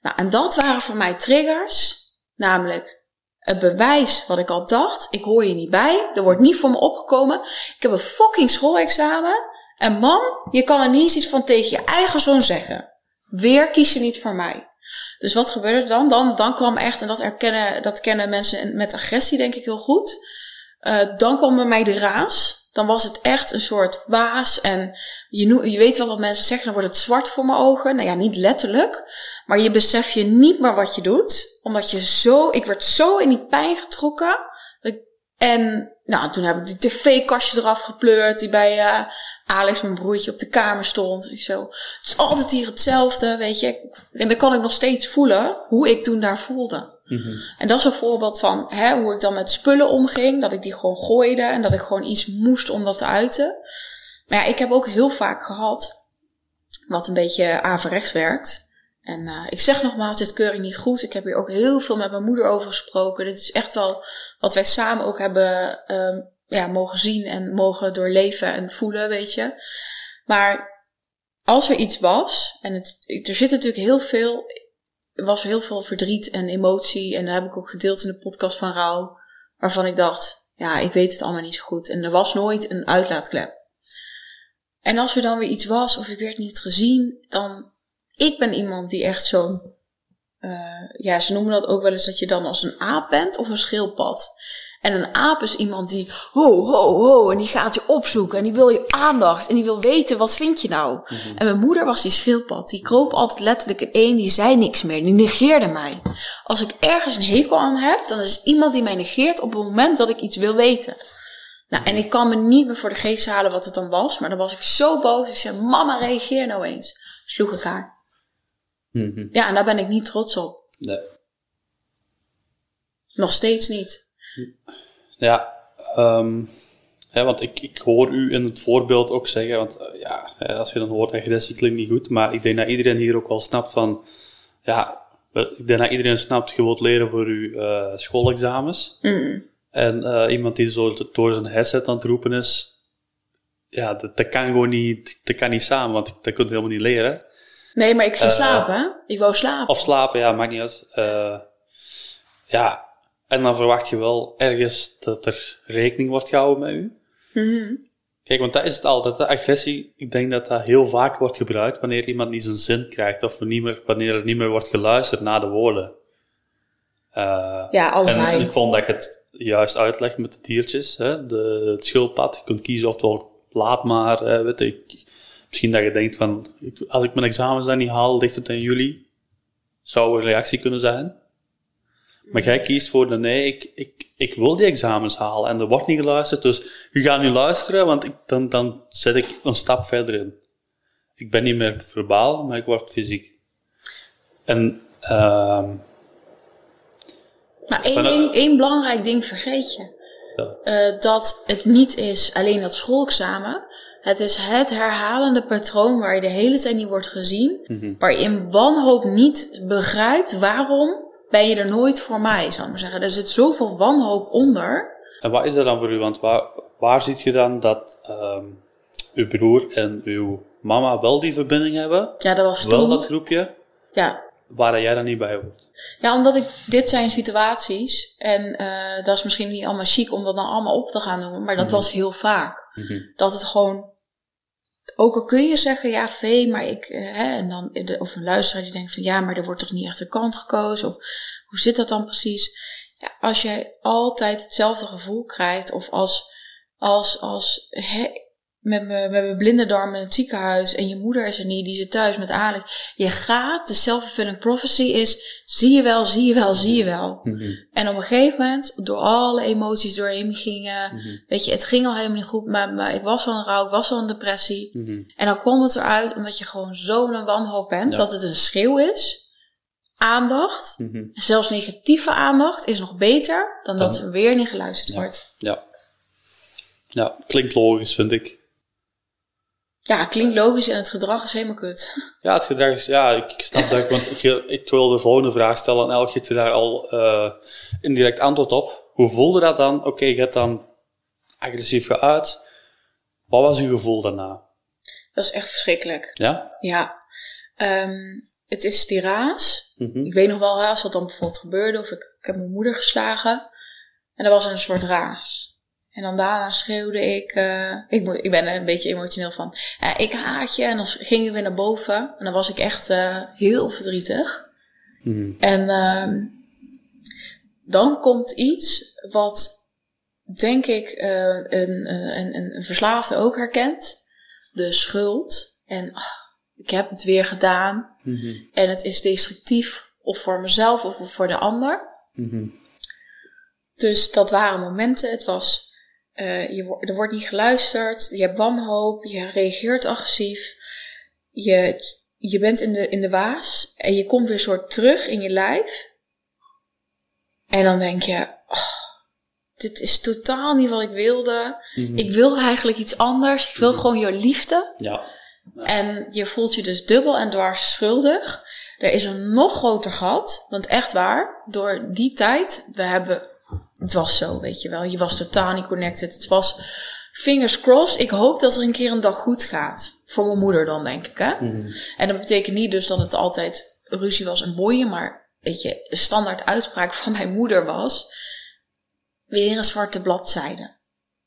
Nou, en dat waren voor mij triggers. Namelijk het bewijs wat ik al dacht. Ik hoor je niet bij. Er wordt niet voor me opgekomen. Ik heb een fucking schoolexamen. En mam, je kan er niet eens iets van tegen je eigen zoon zeggen. Weer kies je niet voor mij. Dus wat gebeurde er dan? Dan, dan kwam echt, en dat erkennen, dat kennen mensen met agressie denk ik heel goed. Eh, dan kwam bij mij de raas. Dan was het echt een soort waas. En je, je weet wel wat mensen zeggen, dan wordt het zwart voor mijn ogen. Nou ja, niet letterlijk. Maar je besef je niet meer wat je doet. Omdat je zo, ik werd zo in die pijn getrokken. En nou, toen heb ik die tv-kastje eraf gepleurd. Die bij eh, Alex, mijn broertje, op de kamer stond. Ik zo, het is altijd hier hetzelfde, weet je. En dan kan ik nog steeds voelen hoe ik toen daar voelde. Mhm. En dat is een voorbeeld van hè, hoe ik dan met spullen omging. Dat ik die gewoon gooide en dat ik gewoon iets moest om dat te uiten. Maar ja, ik heb ook heel vaak gehad, wat een beetje averechts werkt. En eh, ik zeg nogmaals, dit keur ik niet goed. Ik heb hier ook heel veel met mijn moeder over gesproken. Dit is echt wel wat wij samen ook hebben ehm, ja, mogen zien en mogen doorleven en voelen, weet je. Maar als er iets was, en het, er zit natuurlijk heel veel, was heel veel verdriet en emotie. En dat heb ik ook gedeeld in de podcast van Rauw. Waarvan ik dacht, ja, ik weet het allemaal niet zo goed. En er was nooit een uitlaatklep. En als er dan weer iets was of ik werd niet gezien, dan... Ik ben iemand die echt zo'n... eh, ja, ze noemen dat ook wel eens dat je dan als een aap bent of een schildpad. En een aap is iemand die ho, ho, ho, en die gaat je opzoeken en die wil je aandacht en die wil weten wat vind je nou. En mijn moeder was die schildpad, die kroop altijd letterlijk in één, die zei niks meer, die negeerde mij. Als ik ergens een hekel aan heb, dan is iemand die mij negeert op het moment dat ik iets wil weten. Nou, en ik kan me niet meer voor de geest halen wat het dan was, maar dan was ik zo boos. Ik zei, mama, reageer nou eens. Sloeg ik haar. Mhm. Ja, en daar ben ik niet trots op. Nee. Nog steeds niet. Ja, ehm, hè, want ik, ik hoor u in het voorbeeld ook zeggen, want eh, ja, als je dan hoort agressie klinkt niet goed, maar ik denk dat iedereen hier ook wel snapt van, ja, ik denk dat iedereen snapt, je wilt leren voor je eh, schoolexamens. Mm. En eh, iemand die zo door zijn headset aan het roepen is, ja, dat, dat kan gewoon niet, dat kan niet samen, want dat kun je helemaal niet leren. Nee, maar ik ging Eh, slapen? Ik wou slapen. Of slapen, ja, maakt niet uit. Eh, ja, en dan verwacht je wel ergens dat er rekening wordt gehouden met u. Mhm. Kijk, want dat is het altijd. De agressie, ik denk dat dat heel vaak wordt gebruikt wanneer iemand niet zijn zin krijgt. Of niet meer, wanneer er niet meer wordt geluisterd naar de woorden. Eh, Ja, allebei. En ik vond dat je het juist uitlegt met de diertjes. Hè? De, het schildpad, je kunt kiezen oftewel laat maar. weet ik, misschien dat je denkt van, als ik mijn examens dan niet haal, ligt het aan jullie. zou een reactie kunnen zijn. Maar jij kiest voor de nee, ik, ik, ik wil die examens halen en er wordt niet geluisterd, dus je gaat nu luisteren, want ik, dan, dan zet ik een stap verder in. Ik ben niet meer verbaal, maar ik word fysiek. En ehm Maar één, ding, één belangrijk ding vergeet je. ja. Eh, dat het niet is alleen dat schoolexamen. Het is het herhalende patroon waar je de hele tijd niet wordt gezien. Mhm. Waar je in wanhoop niet begrijpt waarom ben je er nooit voor mij, zou ik maar zeggen. Er zit zoveel wanhoop onder. En wat is dat dan voor u? Want waar, waar ziet je dan dat ehm uw broer en uw mama wel die verbinding hebben? Ja, dat was Wel toen. dat groepje, Ja. Waar jij dan niet bij hoort. ja, omdat ik, dit zijn situaties. En eh, dat is misschien niet allemaal chic om dat dan allemaal op te gaan doen. Maar dat was heel vaak. Mhm. dat het gewoon. Ook al kun je zeggen, ja, vee, maar ik. eh, hè, en dan, de- of een luisteraar die denkt van ja, maar er wordt toch niet echt een kant gekozen? Of hoe zit dat dan precies? Ja, als jij altijd hetzelfde gevoel krijgt, of als. als, als hè, met mijn met mijn blinde darm in het ziekenhuis en je moeder is er niet, die zit thuis met Alex. Je gaat, de self-fulfilling prophecy is, zie je wel, zie je wel, zie je wel. Mhm. En op een gegeven moment, door alle emoties doorheen gingen, Mhm. weet je, het ging al helemaal niet goed, maar, maar ik was al in rouw, ik was al in depressie. Mhm. En dan kwam het eruit omdat je gewoon zo'n wanhoop bent, Ja. dat het een schreeuw is. Aandacht, Mhm. zelfs negatieve aandacht, is nog beter dan dat er weer niet geluisterd Ja. wordt. Ja. Ja, klinkt logisch, vind ik. Ja, klinkt logisch en het gedrag is helemaal kut. Ja, het gedrag is, ja, ik, ik snap dat, want ik, ik wil de volgende vraag stellen en elk geeft je daar al eh, indirect antwoord op. Hoe voelde dat dan? Oké, je hebt dan agressief geuit. Wat was uw gevoel daarna? Dat is echt verschrikkelijk. Ja? Ja, Ehm, het is die raas. Mhm. Ik weet nog wel, als dat dan bijvoorbeeld gebeurde, of ik, ik heb mijn moeder geslagen. En er was een soort raas. En dan daarna schreeuwde ik, eh, ik, moet- ik ben er een beetje emotioneel van, eh, ik haat je. En dan ging ik weer naar boven. En dan was ik echt eh, heel verdrietig. Mhm. En ehm, dan komt iets wat, denk ik, een, een, een, een verslaafde ook herkent. De schuld. En ah, ik heb het weer gedaan. Mhm. En het is destructief, of voor mezelf of voor de ander. Mhm. Dus dat waren momenten. Het was, eh, je, er wordt niet geluisterd, je hebt wanhoop, je reageert agressief. Je, je bent in de, in de waas en je komt weer soort terug in je lijf. En dan denk je, oh, dit is totaal niet wat ik wilde. Mhm. Ik wil eigenlijk iets anders. Ik wil gewoon je liefde. Ja. En je voelt je dus dubbel en dwars schuldig. Er is een nog groter gat. Want echt waar, door die tijd, we hebben. Het was zo, weet je wel. Je was totaal niet connected. Het was fingers crossed. Ik hoop dat er een keer een dag goed gaat. Voor mijn moeder dan, denk ik. Hè? Mhm. En dat betekent niet dus dat het altijd ruzie was en boeien. Maar weet je, de standaard uitspraak van mijn moeder was. Weer een zwarte bladzijde.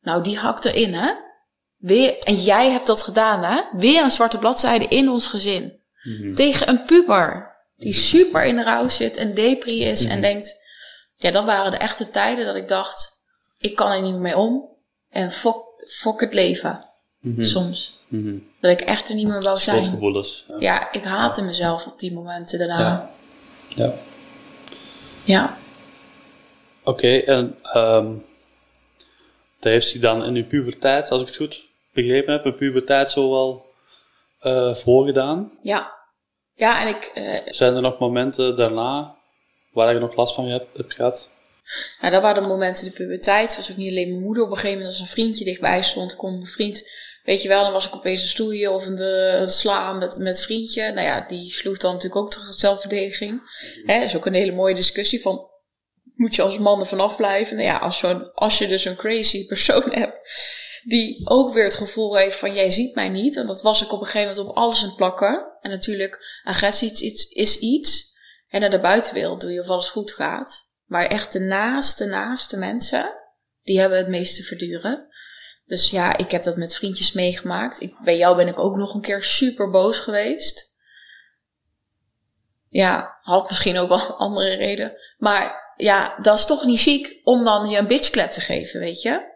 Nou, die hakte in, hè? Weer, en jij hebt dat gedaan, hè? Weer een zwarte bladzijde in ons gezin. Mhm. Tegen een puber. Die super in de rouw zit en depri is. En denkt... Ja, dat waren de echte tijden dat ik dacht... Ik kan er niet meer mee om. En fok, fok het leven. Mhm. Soms. Mhm. Dat ik echt er niet meer wou zijn. Schuldgevoelens. Ja. Ja, ik haatte mezelf op die momenten daarna. Ja. Ja. ja. Oké, en ehm dat heeft zich dan in uw puberteit, als ik het goed begrepen heb, in puberteit zo wel eh voorgedaan. Ja. Ja, en ik... eh, Zijn er nog momenten daarna waar je nog last van hebt, hebt gehad? Nou, dat waren de momenten in de puberteit. Was ook niet alleen mijn moeder. Op een gegeven moment als een vriendje dichtbij stond, kon mijn vriend... Weet je wel, dan was ik opeens een stoeien of een, eh, een slaan met, met vriendje. Nou ja, die sloeg dan natuurlijk ook terug zelfverdediging. Hè, is ook een hele mooie discussie van... Moet je als man er vanaf blijven? Nou ja, als, zo'n, als je dus een crazy persoon hebt... Die ook weer het gevoel heeft van... Jij ziet mij niet. En dat was ik op een gegeven moment op alles aan plakken. En natuurlijk, agressie iets. Is iets en naar de buitenwereld doe je of alles goed gaat. Maar echt de naaste, naaste mensen, die hebben het meest te verduren. Dus ja, ik heb dat met vriendjes meegemaakt. Ik, bij jou ben ik ook nog een keer super boos geweest. Ja, had misschien ook wel andere reden. Maar ja, dat is toch niet chic om dan je een bitchklep te geven, weet je?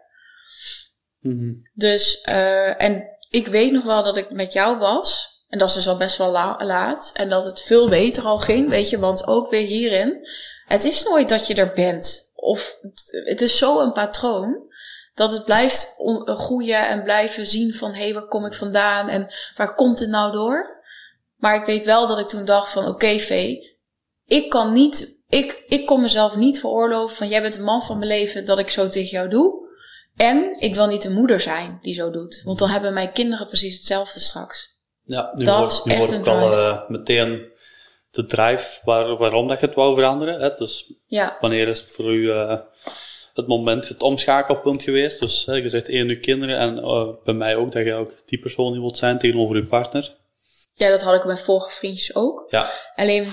Mhm. Dus, eh, en ik weet nog wel dat ik met jou was. En dat is dus al best wel la- laat. En dat het veel beter al ging, weet je. Want ook weer hierin, het is nooit dat je er bent. Of het, is zo een patroon dat het blijft groeien en blijven zien van... hé, hey, waar kom ik vandaan en waar komt het nou door? Maar ik weet wel dat ik toen dacht van... oké, Vee, ik kan niet... Ik, ik kon mezelf niet veroorloven van... jij bent de man van mijn leven dat ik zo tegen jou doe. En ik wil niet de moeder zijn die zo doet. Want dan hebben mijn kinderen precies hetzelfde straks. Ja, nu Dat wordt, nu wordt een al eh, meteen de drive waar, waarom dat je het wou veranderen. Hè? Dus Ja, wanneer is voor u eh, het moment, het omschakelpunt geweest? Dus hè, je zegt één uw kinderen en eh, bij mij ook dat je ook die persoon die wilt zijn tegenover uw partner. ja, dat had ik bij vorige vriendjes ook. Ja, Alleen,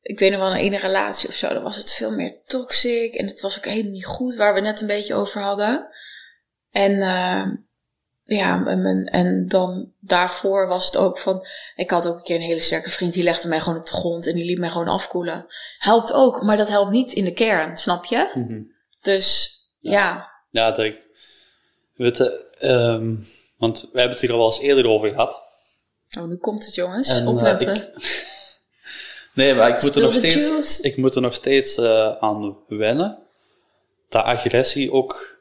ik weet nog wel, in ene relatie of zo, dan was het veel meer toxic. En het was ook helemaal niet goed, waar we net een beetje over hadden. En ja, en, en dan daarvoor was het ook van... Ik had ook een keer een hele sterke vriend, die legde mij gewoon op de grond en die liet mij gewoon afkoelen. Helpt ook, maar dat helpt niet in de kern, snap je? Mhm. Dus ja, ja dat ik, weet ehm, want wij hebben het hier al wel eens eerder over gehad. oh, nu komt het jongens, En, eh, opletten. ik- Nee, maar ik moet er nog steeds, ik moet er nog steeds eh, aan wennen. Dat agressie ook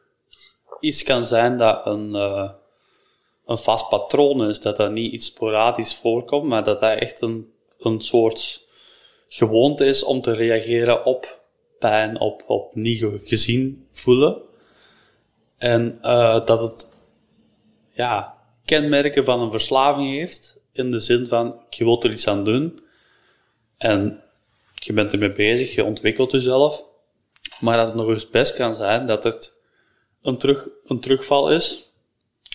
iets kan zijn dat een, eh, een vast patroon is. Dat dat niet iets sporadisch voorkomt, maar dat dat echt een, een soort gewoonte is om te reageren op pijn, op, op niet ge- gezien voelen. En eh, dat het ja, kenmerken van een verslaving heeft, in de zin van je wilt er iets aan doen en je bent ermee bezig, je ontwikkelt jezelf, maar dat het nog eens best kan zijn dat het een, terug, een terugval is,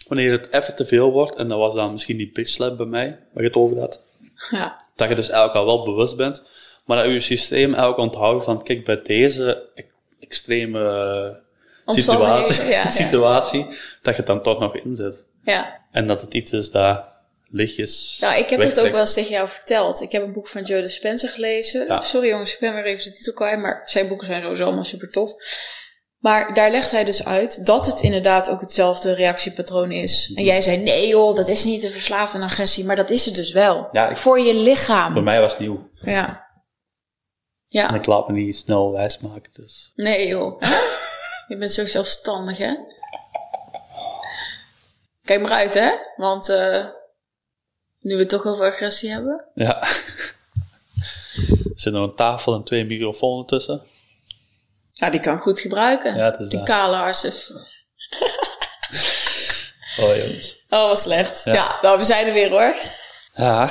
wanneer het even te veel wordt, en dat was dan misschien die bitch slap bij mij, waar je het over had, ja, dat je dus eigenlijk al wel bewust bent, maar dat je systeem eigenlijk onthoudt van, kijk, bij deze extreme eh, situatie, ja, ja. situatie, dat je het dan toch nog inzet. ja. En dat het iets is dat lichtjes Nou, ik heb het ook wel eens tegen jou verteld. Ik heb een boek van Joe Dispenza gelezen. Ja. Sorry jongens, ik ben weer even de titel kwijt, maar zijn boeken zijn sowieso allemaal super tof. Maar daar legt hij dus uit dat het inderdaad ook hetzelfde reactiepatroon is. En jij zei, nee joh, dat is niet de verslaafde agressie, maar dat is het dus wel. Ja, ik- Voor je lichaam. Bij mij was het nieuw. Ja. En Ja, ik laat me niet snel wijsmaken, dus... nee joh. je bent zo zelfstandig, hè? Kijk maar uit, hè? Want eh, nu we het toch over agressie hebben. Ja. er zit nog een tafel en twee microfoons tussen. Ja, die kan goed gebruiken. Ja, is die kale harses. Oh, jongens. Oh, wat slecht. Ja. Ja. nou, we zijn er weer hoor. Ja,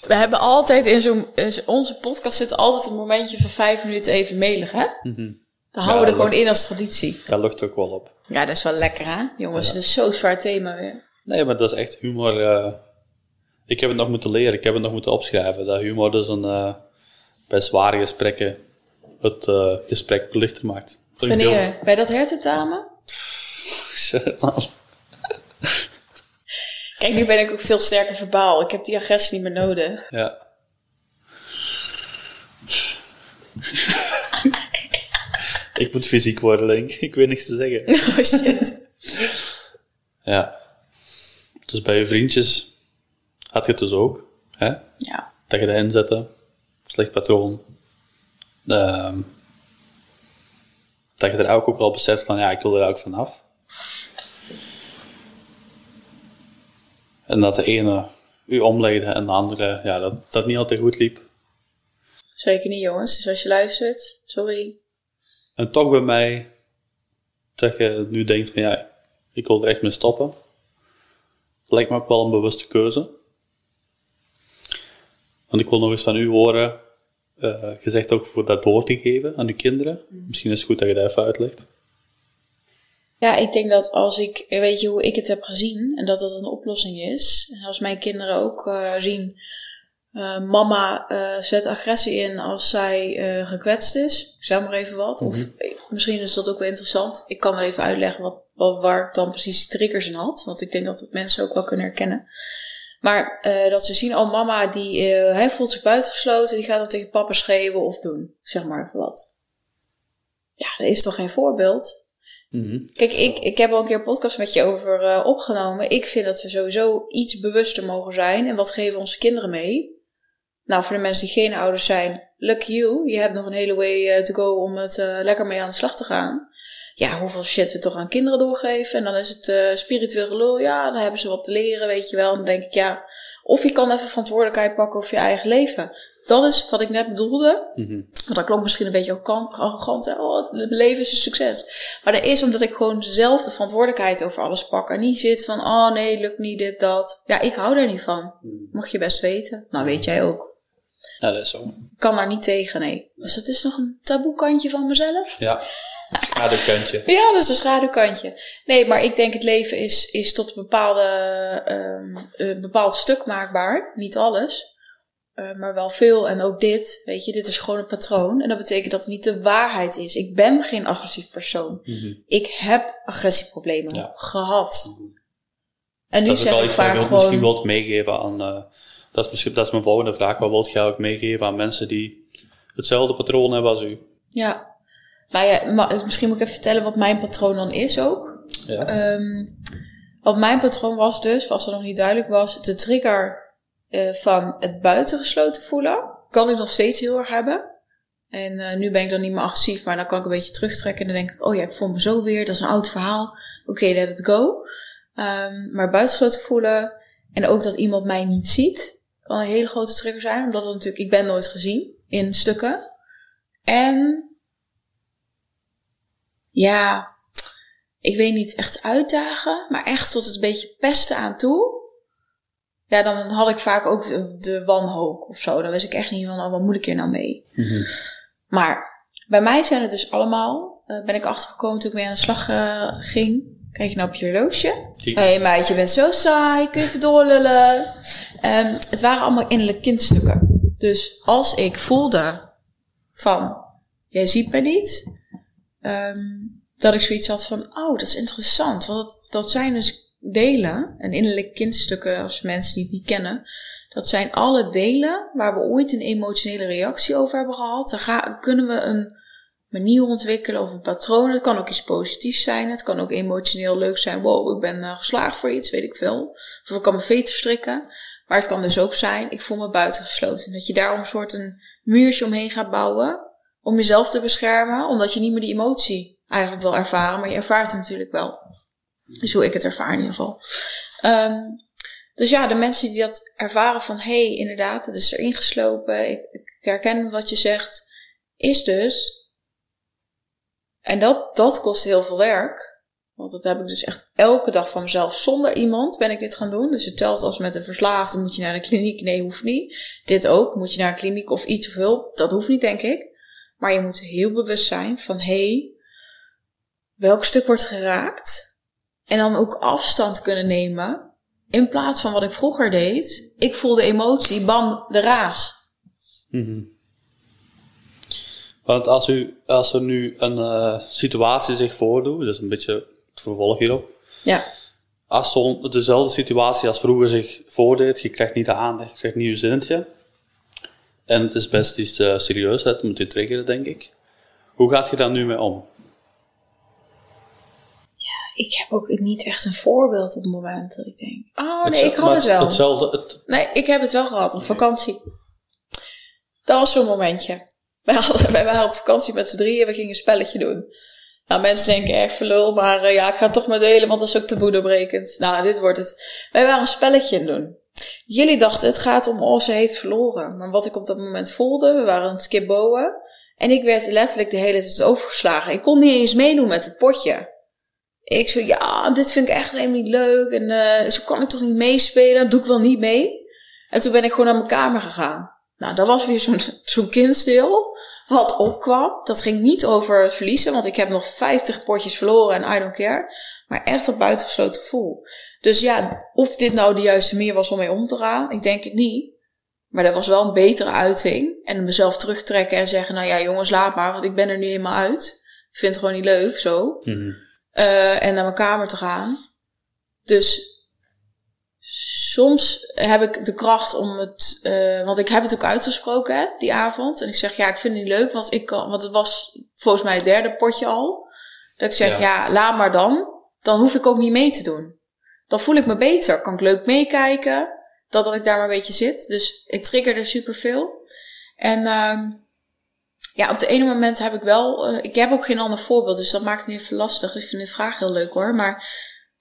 We hebben altijd in zo'n... onze podcast zit altijd een momentje van vijf minuten even melig, hè? Dan houden we er gewoon in als traditie. dat lucht ook wel op. Ja, dat is wel lekker, hè? Jongens, het is zo'n zwaar thema weer. Nee, maar dat is echt humor. eh, ik heb het nog moeten leren, ik heb het nog moeten opschrijven. Dat humor dus een, eh, bij zware gesprekken het eh, gesprek lichter maakt. Wanneer? Bij dat hertentamen? Kijk, nu ben ik ook veel sterker verbaal. Ik heb die agressie niet meer nodig. ja. ik moet fysiek worden, denk ik. Ik weet niks te zeggen. Oh shit. Ja. Dus bij je vriendjes had je het dus ook. Hè? Ja. Dat je dat inzette. Slecht patroon. Ehm, dat je er ook, ook al beseft van, ja, ik wil er ook vanaf. En dat de ene u omleidde en de andere, ja, dat dat niet altijd goed liep. Zeker niet, jongens. Dus als je luistert, sorry. En toch bij mij, dat je nu denkt van, ja, ik wil er echt mee stoppen. Lijkt me ook wel een bewuste keuze. Want ik wil nog eens van u horen, eh gezegd ook voor dat door te geven aan uw kinderen. Misschien is het goed dat je dat even uitlegt. Ja, ik denk dat als ik, weet je hoe ik het heb gezien en dat dat een oplossing is. En als mijn kinderen ook eh, zien, eh, mama eh, zet agressie in als zij eh, gekwetst is. Ik zeg maar even wat. Of eh, misschien is dat ook wel interessant. Ik kan wel even uitleggen wat, wat, waar ik dan precies die triggers in had. Want ik denk dat het mensen ook wel kunnen herkennen. Maar eh, dat ze zien, oh mama die eh, hij voelt zich buitengesloten. Die gaat dan tegen papa schreeuwen of doen. Zeg maar even wat. Ja, dat is toch geen voorbeeld? Mhm. Kijk, ik, ik heb al een keer een podcast met je over eh, opgenomen. Ik vind dat we sowieso iets bewuster mogen zijn. En wat geven onze kinderen mee? Nou, voor de mensen die geen ouders zijn, lucky you. Je hebt nog een hele way to go om het eh, lekker mee aan de slag te gaan. Ja, hoeveel shit we toch aan kinderen doorgeven. En dan is het eh, spiritueel gelul. Ja, dan hebben ze wat te leren, weet je wel. En dan denk ik, ja, of je kan even verantwoordelijkheid pakken over je eigen leven. Dat is wat ik net bedoelde. Mhm. Want dat klonk misschien een beetje arrogant. hè? Oh, het leven is een succes. Maar dat is omdat ik gewoon zelf de verantwoordelijkheid over alles pak. En niet zit van, oh nee, lukt niet dit, dat. Ja, ik hou daar niet van. Mag je best weten. Nou, weet jij ook. Ja, dat is zo. Kan daar niet tegen, nee. Dus dat is nog een taboe kantje van mezelf. Ja, schaduwkantje. Ja, dat is een schaduwkantje. Nee, maar ik denk het leven is, is tot een bepaalde, ehm, een bepaald stuk maakbaar. Niet alles. Eh, maar wel veel. En ook dit, weet je, dit is gewoon een patroon. En dat betekent dat het niet de waarheid is. Ik ben geen agressief persoon. Mhm. Ik heb agressieproblemen Ja. gehad. En nu Dat is ook zeg wel ik iets vaak gewoon... misschien wilt meegeven aan... eh, dat, is misschien, dat is mijn volgende vraag. Wat wilt jij ook meegeven aan mensen die hetzelfde patroon hebben als u? Ja. Maar ja, misschien moet ik even vertellen wat mijn patroon dan is ook. Ja. Ehm, wat mijn patroon was dus, als dat nog niet duidelijk was, de trigger eh, van het buitengesloten voelen. Kan ik nog steeds heel erg hebben. En eh, nu ben ik dan niet meer agressief, maar dan kan ik een beetje terugtrekken. En dan denk ik, oh ja, ik voel me zo weer. Dat is een oud verhaal. Oké, let it go. Ehm, maar buitengesloten voelen en ook dat iemand mij niet ziet, kan een hele grote trigger zijn. Omdat het natuurlijk, ik ben nooit gezien in stukken. En ja, ik weet niet echt uitdagen, maar echt tot het een beetje pesten aan toe. Ja, dan had ik vaak ook de, de wanhoop of zo. Dan wist ik echt niet van, oh, wat moet ik hier nou mee? Mhm. Maar bij mij zijn het dus allemaal, eh, ben ik achtergekomen toen ik mee aan de slag eh, ging. Kijk je nou op je horloge? Hé hey, meid, je bent zo saai, kun je even doorlullen? Ehm, het waren allemaal innerlijke kindstukken. Dus als ik voelde van, jij ziet me niet, ehm, dat ik zoiets had van, oh, dat is interessant. Want dat, dat zijn dus delen, en innerlijke kindstukken, als mensen die het niet kennen, dat zijn alle delen waar we ooit een emotionele reactie over hebben gehad. Dan ga, kunnen we een manier ontwikkelen of een patroon. Het kan ook iets positiefs zijn. Het kan ook emotioneel leuk zijn. Wow, ik ben eh, geslaagd voor iets, weet ik veel. Of ik kan mijn veter strikken. Maar het kan dus ook zijn, ik voel me buitengesloten. Dat je daarom een soort een muurtje omheen gaat bouwen. Om jezelf te beschermen. Omdat je niet meer die emotie eigenlijk wil ervaren. Maar je ervaart hem natuurlijk wel. Dus hoe ik het ervaar in ieder geval. Ehm, dus ja, de mensen die dat ervaren van... hé, hey, inderdaad, het is erin geslopen. Ik, ik herken wat je zegt. Is dus... En dat, dat kost heel veel werk. Want dat heb ik dus echt elke dag van mezelf. Zonder iemand ben ik dit gaan doen. Dus het telt als met een verslaafde moet je naar de kliniek. Nee, hoeft niet. Dit ook. Moet je naar een kliniek of iets of hulp. Dat hoeft niet, denk ik. Maar je moet heel bewust zijn van... hé, hey, welk stuk wordt geraakt? En dan ook afstand kunnen nemen. In plaats van wat ik vroeger deed. Ik voelde emotie, bam, de raas. Mhm. Want als, u, als er nu een eh, situatie zich voordoet, dat is een beetje het vervolg hierop. Ja, Als zo'n dezelfde situatie als vroeger zich voordeed, je krijgt niet de aandacht, je krijgt niet je zinnetje. En het is best iets eh, serieus, dat moet je triggeren, denk ik. Hoe gaat je daar nu mee om? ik heb ook niet echt een voorbeeld op het moment dat ik denk... Oh nee, ik had het wel. Hetzelfde, het, Nee, ik heb het wel gehad, op vakantie. Dat was zo'n momentje. Wij, waren op vakantie met z'n drieën, we gingen een spelletje doen. Nou, mensen denken echt verlul, maar eh, ja, ik ga het toch maar delen, want dat is ook taboe doorbrekend. Nou, dit wordt het. Wij waren een spelletje het doen. Jullie dachten, het gaat om, oh, ze heeft verloren. Maar wat ik op dat moment voelde, we waren aan het. En ik werd letterlijk de hele tijd overgeslagen. Ik kon niet eens meedoen met het potje. Ik zo, ja, dit vind ik echt helemaal niet leuk. En eh, zo kan ik toch niet meespelen? Doe ik wel niet mee. En toen ben ik gewoon naar mijn kamer gegaan. Nou, dat was weer zo'n zo'n kindstil. Wat opkwam. Dat ging niet over het verliezen. Want ik heb nog 50 potjes verloren en I don't care. Maar echt dat buitengesloten gevoel. Dus ja, of dit nou de juiste manier was om mee om te gaan. Ik denk het niet. Maar dat was wel een betere uiting. En mezelf terugtrekken en zeggen. Nou ja, jongens, laat maar. Want ik ben er nu eenmaal uit. Ik vind het gewoon niet leuk zo. Eh, en naar mijn kamer te gaan. Dus soms heb ik de kracht om het, eh, want ik heb het ook uitgesproken hè, die avond. En ik zeg ja, ik vind het niet leuk, want ik kan, want het was volgens mij het derde potje al. Dat ik zeg, Ja. ja, laat maar dan. Dan hoef ik ook niet mee te doen. Dan voel ik me beter. Kan ik leuk meekijken. Dat dat ik daar maar een beetje zit. Dus ik triggerde superveel. En ehm, ja, op de ene moment heb ik wel... eh, ik heb ook geen ander voorbeeld, dus dat maakt het niet even lastig. Dus ik vind de vraag heel leuk hoor. Maar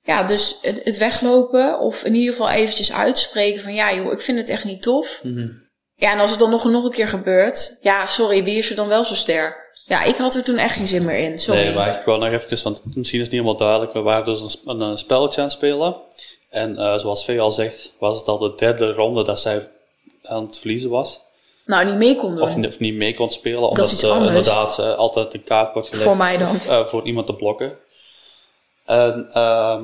ja, dus het, het weglopen of in ieder geval eventjes uitspreken van... Ja joh, ik vind het echt niet tof. Mhm. Ja, en als het dan nog, nog een keer gebeurt... Ja, sorry, wie is er dan wel zo sterk? Ja, ik had er toen echt geen zin meer in. Sorry. Nee, maar ik wil nog even, want misschien is het niet helemaal duidelijk. We waren dus een, een, spelletje aan het spelen. En eh, zoals Vee al zegt, was het al de derde ronde dat zij aan het verliezen was. Nou, niet mee kon doen. Of, niet- of niet mee kon spelen, omdat iets eh, inderdaad eh, altijd een kaart wordt gelegd Voor mij dan. voor iemand te blokken. En ehm,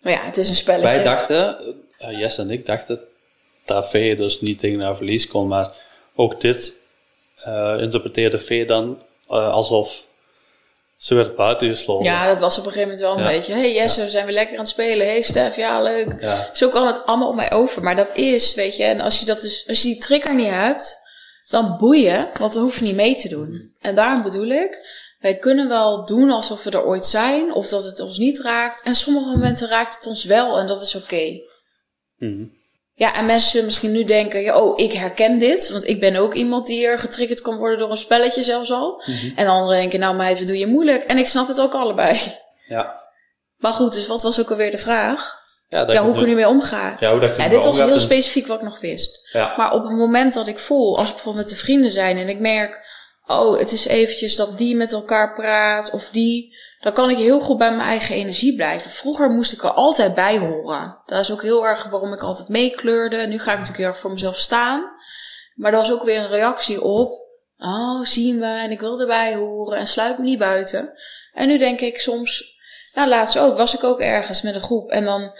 Maar ja, het is een spelletje. wij dachten, eh, Jess en ik dachten, dat Vee dus niet tegen haar verlies kon. Maar ook dit eh, interpreteerde Vee dan alsof ze werd buitengesloten. Ja, dat was op een gegeven moment wel een Ja. beetje. hey Jesse, we zijn weer lekker aan het spelen. hey Stef, ja leuk. Ja. Zo kwam het allemaal op mij over. Maar dat is, weet je, en als je dat dus, als je die trigger niet hebt, dan boeien, want dan hoef je niet mee te doen. En daarom bedoel ik, wij kunnen wel doen alsof we er ooit zijn, of dat het ons niet raakt. En sommige momenten raakt het ons wel en dat is oké. Mhm. Ja, en mensen zullen misschien nu denken, ja, oh, ik herken dit. Want ik ben ook iemand die er getriggerd kan worden door een spelletje zelfs al. En anderen denken, nou meid, wat doe je moeilijk? En ik snap het ook allebei. Ja. Maar goed, dus wat was ook alweer de vraag? Ja, dat Ja, hoe kun je mee omgaan? Ja, hoe dat je Ja, dit was heel en- specifiek wat ik nog wist. Ja. Maar op het moment dat ik voel, als we bijvoorbeeld met de vrienden zijn en ik merk, oh, het is eventjes dat die met elkaar praat of die, dan kan ik heel goed bij mijn eigen energie blijven. Vroeger moest ik er altijd bij horen. Dat is ook heel erg waarom ik altijd meekleurde. Nu ga ik natuurlijk heel erg voor mezelf staan. Maar er was ook weer een reactie op, oh, zien we en ik wil erbij horen en sluit me niet buiten. En nu denk ik soms, nou laatst ook, was ik ook ergens met een groep en dan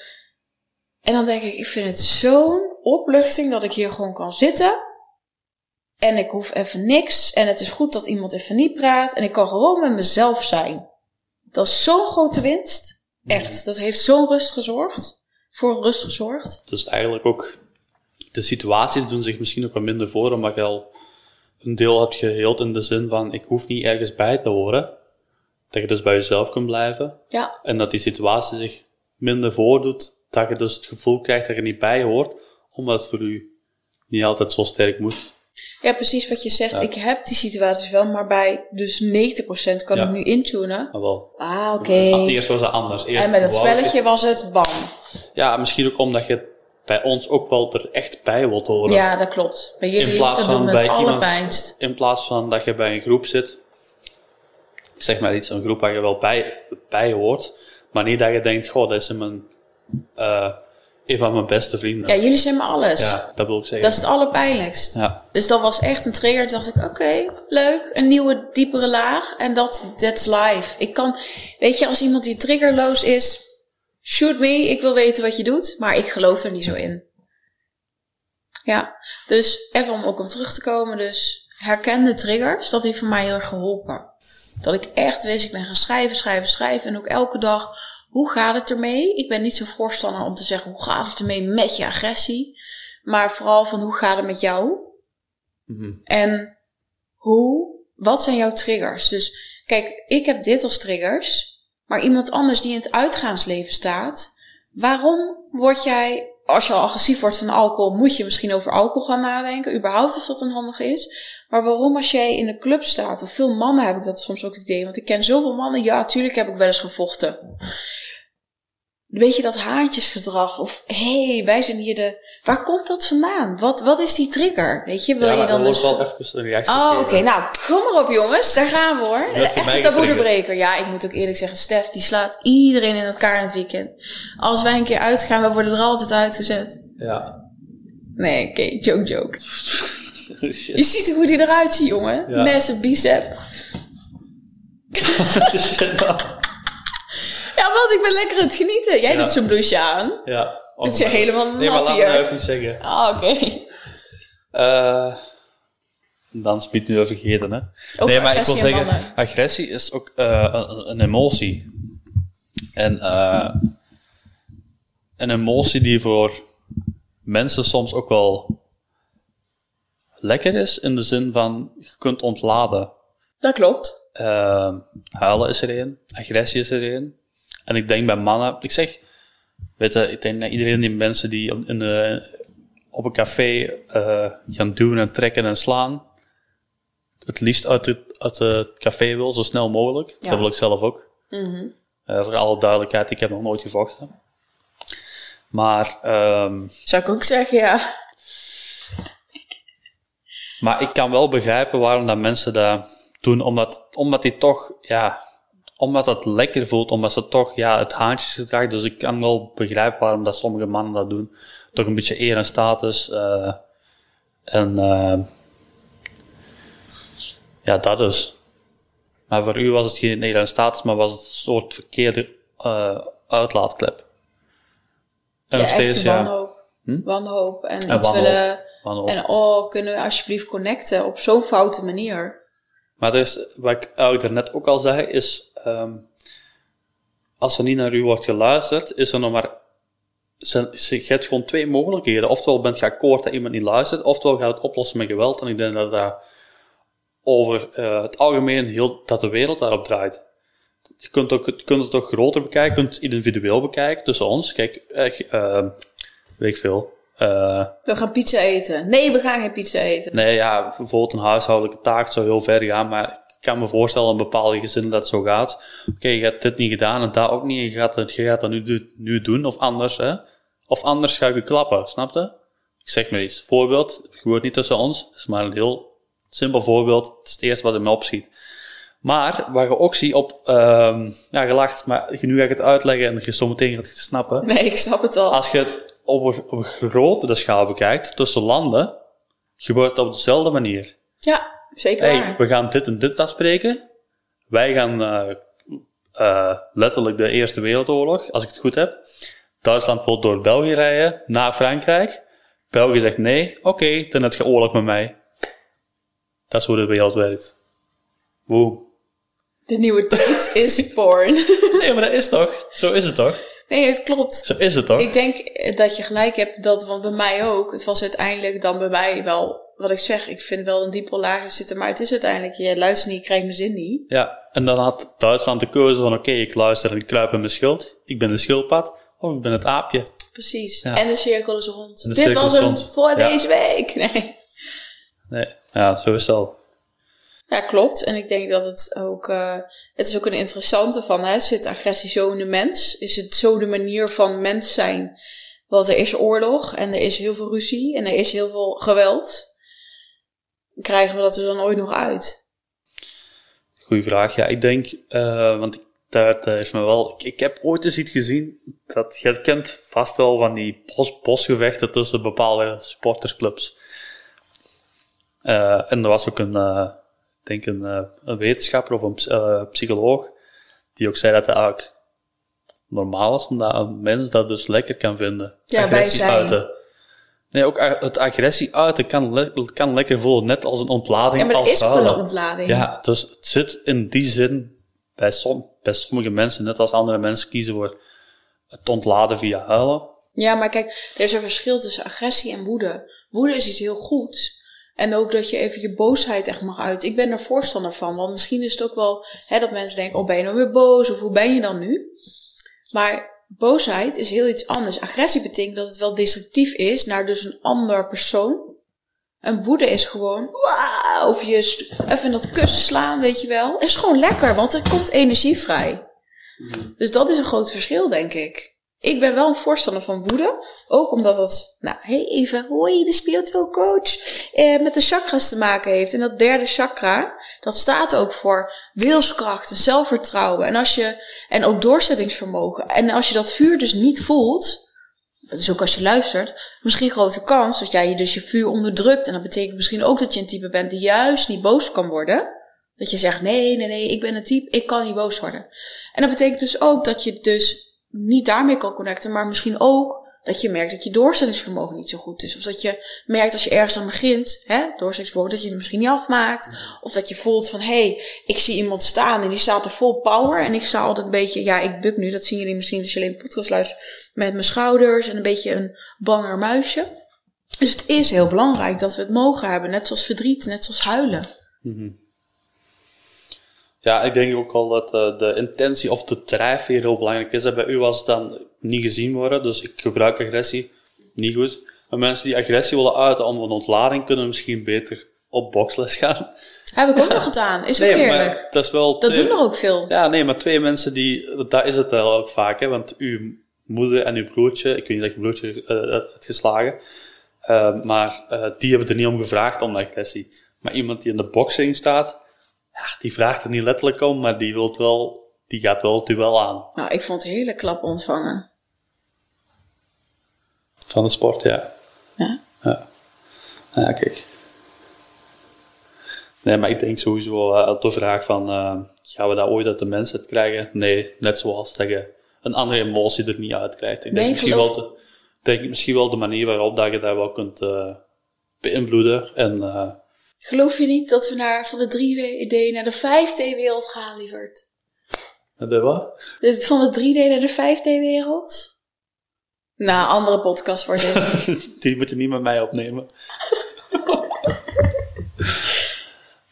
en dan denk ik, ik vind het zo'n opluchting dat ik hier gewoon kan zitten. En ik hoef even niks. En het is goed dat iemand even niet praat. En ik kan gewoon met mezelf zijn. Dat is zo'n grote winst. Echt. Dat heeft zo'n rust gezorgd. Voor rust gezorgd. Dus eigenlijk ook, de situaties doen zich misschien ook wat minder voor, omdat je al een deel hebt geheeld in de zin van, ik hoef niet ergens bij te horen. Dat je dus bij jezelf kunt blijven. Ja. En dat die situatie zich minder voordoet, dat je dus het gevoel krijgt dat je niet bij hoort, omdat het voor u niet altijd zo sterk moet. Ja, precies wat je zegt. Ik heb die situaties wel, maar bij dus 90% kan Ja. ik nu intunen. Wel. Ah, oké. Eerst was het anders. Eerst En met je- spelletje was het bam. Ja, misschien ook omdat je bij ons ook wel er echt bij wilt horen. Ja, dat klopt. Bij jullie, In plaats dat van bij iemand-. In plaats van dat je bij een groep zit, zeg maar iets, een groep waar je wel bij, bij hoort, maar niet dat je denkt, goh, dat is mijn, eh, een van mijn beste vrienden. Ja, jullie zijn maar alles. Ja, dat wil ik zeggen. Dat is het allerpijnlijkst. ja. Dus dat was echt een trigger. Toen dacht ik, oké, leuk. Een nieuwe, diepere laag. En dat, that's life. Ik kan, weet je, als iemand die triggerloos is, shoot me. Ik wil weten wat je doet. Maar ik geloof er niet zo in. Ja, dus even om ook om terug te komen. Dus herkende triggers, dat heeft voor mij heel erg geholpen. Dat ik echt wist, ik ben gaan schrijven, schrijven, schrijven. En ook elke dag, hoe gaat het ermee? Ik ben niet zo voorstander om te zeggen, hoe gaat het ermee met je agressie? Maar vooral van, hoe gaat het met jou? Mhm. En hoe, wat zijn jouw triggers? Dus kijk, ik heb dit als triggers, maar iemand anders die in het uitgaansleven staat, waarom word jij, als je al agressief wordt van alcohol, moet je misschien over alcohol gaan nadenken, überhaupt of dat dan handig is. Maar waarom als jij in een club staat, of veel mannen heb ik dat soms ook het idee, want ik ken zoveel mannen, ja, tuurlijk heb ik wel eens gevochten. Weet je dat haantjesgedrag? Of hé, hey, wij zijn hier de. Waar komt dat vandaan? Wat, wat is die trigger? Weet je, wil ja, je dan dus. wel even een reactie Oh, oké. Nou, kom maar op, jongens. Daar gaan we hoor. Echt een taboe getriggerd. doorbreker. Ja, ik moet ook eerlijk zeggen, Stef, die slaat iedereen in elkaar in het weekend. Als wij een keer uitgaan, we worden er altijd uitgezet. Ja. Nee, oké, joke, joke. Shit. Je ziet hoe die eruit ziet, jongen. Ja. Massive bicep. Shit, man. Ja, want ik ben lekker aan het genieten. Jij doet zo'n blouseje aan. ja. Het is hier helemaal Nee, maar nat laat me even iets zeggen. Ah, oké. Eh dan speed nu even vergeten, hè. Over nee, maar ik agressie wil en zeggen, mannen. agressie is ook eh, een, een emotie. En eh, een emotie die voor mensen soms ook wel lekker is, in de zin van, je kunt ontladen. Dat klopt. Huilen is er een. Agressie is er een. En ik denk bij mannen... Ik zeg... Weet je, ik denk dat iedereen die mensen die op, in de, op een café uh, gaan duwen en trekken en slaan... Het liefst uit het, uit het café wil, zo snel mogelijk. Ja. Dat wil ik zelf ook. Uh, voor alle duidelijkheid, ik heb nog nooit gevochten. Maar... Um, Zou ik ook zeggen, ja. Maar ik kan wel begrijpen waarom dat mensen dat doen, omdat, omdat die toch, ja, omdat het lekker voelt, omdat ze toch, ja, het haantjesgedrag, dus ik kan wel begrijpen waarom dat sommige mannen dat doen. Toch een beetje eer en status, uh, en, uh, ja, dat dus. Maar voor u was het geen eer en status, maar was het een soort verkeerde uh, uitlaatklep. En ja, steeds, ja. Wanhoop. Hm? Wanhoop en, en iets wanhoop. willen Wanhoop. En oh, kunnen we alsjeblieft connecten op zo'n foute manier. Maar dus, wat ik eigenlijk daarnet ook al zei, is um, als er niet naar u wordt geluisterd, is er nog maar. Je hebt gewoon twee mogelijkheden. Oftewel bent je akkoord dat iemand niet luistert, oftewel gaat het oplossen met geweld. En ik denk dat dat over uh, het algemeen heel, dat de wereld daarop draait. Je kunt, ook, je kunt het ook groter bekijken, je kunt het individueel bekijken tussen ons. Kijk, uh, weet ik veel. Uh, we gaan pizza eten. Nee, we gaan geen pizza eten. Nee, ja, bijvoorbeeld een huishoudelijke taak zou heel ver gaan, maar kan me voorstellen in bepaalde gezinnen dat het zo gaat. Oké, okay, je hebt dit niet gedaan en dat ook niet, en je gaat het, je gaat dat nu, nu doen, of anders, hè. Of anders ga je klappen, snap je? Ik zeg maar iets. Voorbeeld, het gebeurt niet tussen ons, het is maar een heel simpel voorbeeld. Het is het eerste wat in me opschiet. Maar, waar je ook ziet op, um, ja, gelacht, maar nu ga ik het uitleggen en je zometeen gaat het snappen. Nee, ik snap het al. Als je het op een, op een grotere schaal bekijkt, tussen landen, gebeurt dat op dezelfde manier. Ja, zeker hey, waar. we gaan dit en dit afspreken. Wij gaan uh, uh, letterlijk de Eerste Wereldoorlog, als ik het goed heb. Duitsland wil door België rijden, naar Frankrijk. België zegt nee, oké, okay, dan heb je oorlog met mij. Dat is hoe de wereld werkt. Woe. De nieuwe tijd is born. nee, maar dat is toch? Zo is het toch? Nee, het klopt. Zo is het toch? Ik denk dat je gelijk hebt, dat, want bij mij ook. Het was uiteindelijk dan bij mij wel, wat ik zeg, ik vind wel een diepe laag zitten, maar het is uiteindelijk, je luistert niet, je krijgt mijn zin niet. Ja, en dan had Duitsland de keuze van, oké, okay, ik luister en ik kruip in mijn schild. Ik ben de schildpad, of ik ben het aapje. Precies. Ja. En de cirkel is rond. Dit was hem voor ja. deze week. Nee. Nee, ja, zo is het al. Ja, klopt. En ik denk dat het ook, uh, het is ook een interessante van, hè, zit agressie zo in de mens? Is het zo de manier van mens zijn? Want er is oorlog en er is heel veel ruzie en er is heel veel geweld. Krijgen we dat er dan ooit nog uit? Goeie vraag. Ja, ik denk, uh, want daar, daar is me wel, ik, ik, heb ooit eens iets gezien, dat je kent vast wel van die bos, bosgevechten tussen bepaalde sportersclubs. Uh, en er was ook een, uh, denk een, een wetenschapper of een psycholoog, die ook zei dat het eigenlijk normaal is, omdat een mens dat dus lekker kan vinden. Ja, agressie bij zijn. uiten. Nee, ook het agressie uiten kan, le kan lekker voelen, net als een ontlading. Ja, maar als is een ontlading. Ja, dus het zit in die zin bij, som, bij sommige mensen, net als andere mensen, kiezen voor het ontladen via huilen. Ja, maar kijk, er is een verschil tussen agressie en woede. Woede is iets heel goeds. En ook dat je even je boosheid echt mag uit. Ik ben er voorstander van. Want misschien is het ook wel hè, dat mensen denken: oh, ben je nou weer boos? Of hoe ben je dan nu? Maar boosheid is heel iets anders. Agressie betekent dat het wel destructief is naar dus een ander persoon. En woede is gewoon, wow, of je even dat kussen slaan, weet je wel. Is gewoon lekker, want er komt energie vrij. Dus dat is een groot verschil, denk ik. Ik ben wel een voorstander van woede. Ook omdat het, nou, even, hoi, de spiritueel coach, eh, met de chakras te maken heeft. En dat derde chakra, dat staat ook voor wilskracht en zelfvertrouwen. En als je, en ook doorzettingsvermogen. En als je dat vuur dus niet voelt, dus ook als je luistert, misschien grote kans dat jij je dus je vuur onderdrukt. En dat betekent misschien ook dat je een type bent die juist niet boos kan worden. Dat je zegt, nee, nee, nee, ik ben een type, ik kan niet boos worden. En dat betekent dus ook dat je dus niet daarmee kan connecten, maar misschien ook dat je merkt dat je doorzettingsvermogen niet zo goed is. Of dat je merkt als je ergens aan begint, hè, doorzettingsvermogen, dat je het misschien niet afmaakt. Of dat je voelt van, hé, hey, ik zie iemand staan en die staat er vol power. En ik sta altijd een beetje, ja, ik buk nu, dat zien jullie misschien als je alleen podcast luistert, met mijn schouders en een beetje een banger muisje. Dus het is heel belangrijk dat we het mogen hebben, net zoals verdriet, net zoals huilen. -hmm. Ja, ik denk ook al dat uh, de intentie of de drijfveer heel belangrijk is. En bij u was het dan niet gezien worden, dus ik gebruik agressie niet goed. Maar mensen die agressie willen uiten om een ontlading, kunnen misschien beter op boksles gaan. Heb ik ook nog gedaan. Is ook nee, eerlijk. Maar dat is wel... Dat doen er ook veel. Ja, nee, maar twee mensen die... Dat is het wel ook vaak, hè. Want uw moeder en uw broertje... Ik weet niet dat je broertje uh, hebt geslagen. Uh, maar uh, die hebben er niet om gevraagd om agressie. Maar iemand die in de boxing staat... Ja, die vraagt er niet letterlijk om, maar die wilt wel... Die gaat wel het duel aan. Nou, ik vond het hele klap ontvangen. Van de sport, ja. Ja. Ja, ja kijk. Nee, maar ik denk sowieso uh, de vraag van, uh, gaan we dat ooit uit de mensheid krijgen? Nee, net zoals dat je een andere emotie er niet uit krijgt. Ik denk, misschien, wel de, denk misschien wel de manier waarop dat je dat wel kunt uh, beïnvloeden. En, Geloof je niet dat we naar, van de 3D naar de 5D-wereld gaan, lieverd? De wat? Van de 3D naar de 5D-wereld? Nou, andere podcast wordt dit. Die moet je niet met mij opnemen.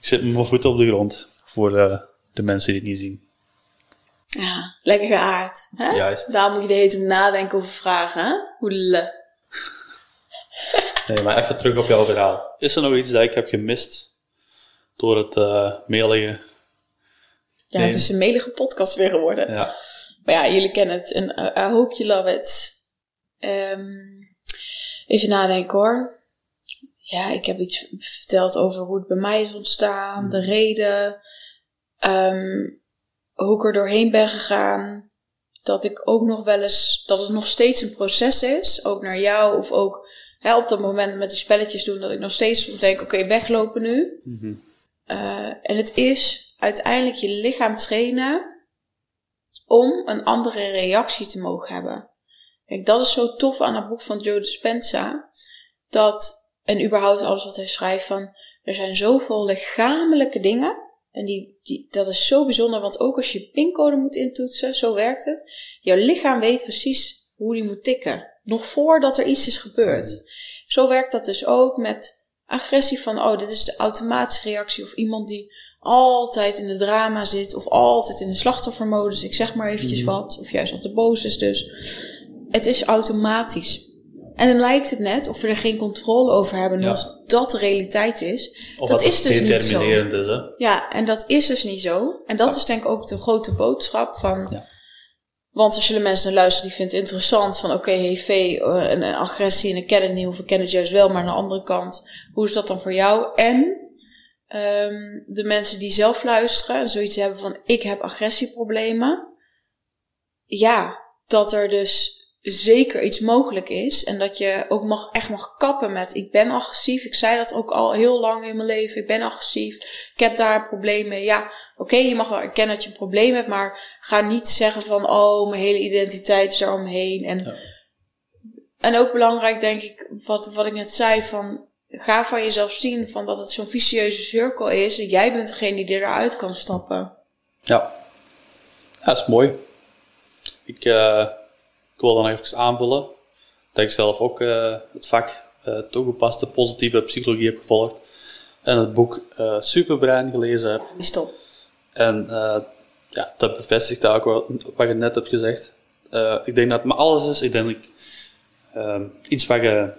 Ik zit met mijn voeten op de grond. Voor de, de mensen die het niet zien. Ja, lekker geaard. Hè? Juist. Daar moet je de hele tijd nadenken over vragen. Hè? Hoele. Nee, maar even terug op jouw verhaal. Is er nog iets dat ik heb gemist door het uh, mailige? Ja, het is een mailige podcast weer geworden. Ja. Maar ja, jullie kennen het. En uh, I hope you love it. Um, even nadenken hoor ja, ik heb iets verteld over hoe het bij mij is ontstaan, de reden, um, hoe ik er doorheen ben gegaan. Dat ik ook nog wel eens, dat het nog steeds een proces is, ook naar jou of ook hè, op dat moment met die spelletjes doen, dat ik nog steeds denk: oké, weglopen nu. Mm en het is uiteindelijk je lichaam trainen om een andere reactie te mogen hebben. Kijk, dat is zo tof aan het boek van Joe Dispenza. Dat en überhaupt alles wat hij schrijft van, er zijn zoveel lichamelijke dingen. En die, die, dat is zo bijzonder, want ook als je pincode moet intoetsen, zo werkt het. Jouw lichaam weet precies hoe die moet tikken. Nog voordat er iets is gebeurd. Zo werkt dat dus ook met agressie van, oh, dit is de automatische reactie. Of iemand die altijd in de drama zit, of altijd in de slachtoffermodus. Ik zeg maar eventjes mhm. wat. Of juist op de boos is dus. Het is automatisch. En dan lijkt het net of we er geen controle over hebben. En als dat de realiteit is, of dat is dus niet zo. Is? Ja, en dat is dus niet zo. En dat is denk ik ook de grote boodschap van. Ja. Want er zullen mensen luisteren die vinden het interessant van oké, hey eh, een, agressie en een kennen niet, of ik ken het juist wel, maar aan de andere kant, hoe is dat dan voor jou? En um, de mensen die zelf luisteren en zoiets hebben van ik heb agressieproblemen. Ja, dat er dus zeker iets mogelijk is. En dat je ook mag, echt mag kappen met ik ben agressief. Ik zei dat ook al heel lang in mijn leven. Ik ben agressief. Ik heb daar problemen. Ja, oké, je mag wel erkennen dat je een probleem hebt. Maar ga niet zeggen van oh, mijn hele identiteit is er omheen. En, en ook belangrijk denk ik, wat, wat ik net zei van ga van jezelf zien van dat het zo'n vicieuze cirkel is. En jij bent degene die eruit kan stappen. Ja, ja dat is mooi. Ik... Uh ik wil dan nog even aanvullen dat ik zelf ook uh, het vak uh, toegepaste positieve psychologie heb gevolgd en het boek uh, Superbrein gelezen heb. Stop. En ja, dat bevestigt ook wat, wat je net hebt gezegd. ik denk dat het maar alles is. Ik denk dat ik, iets wat je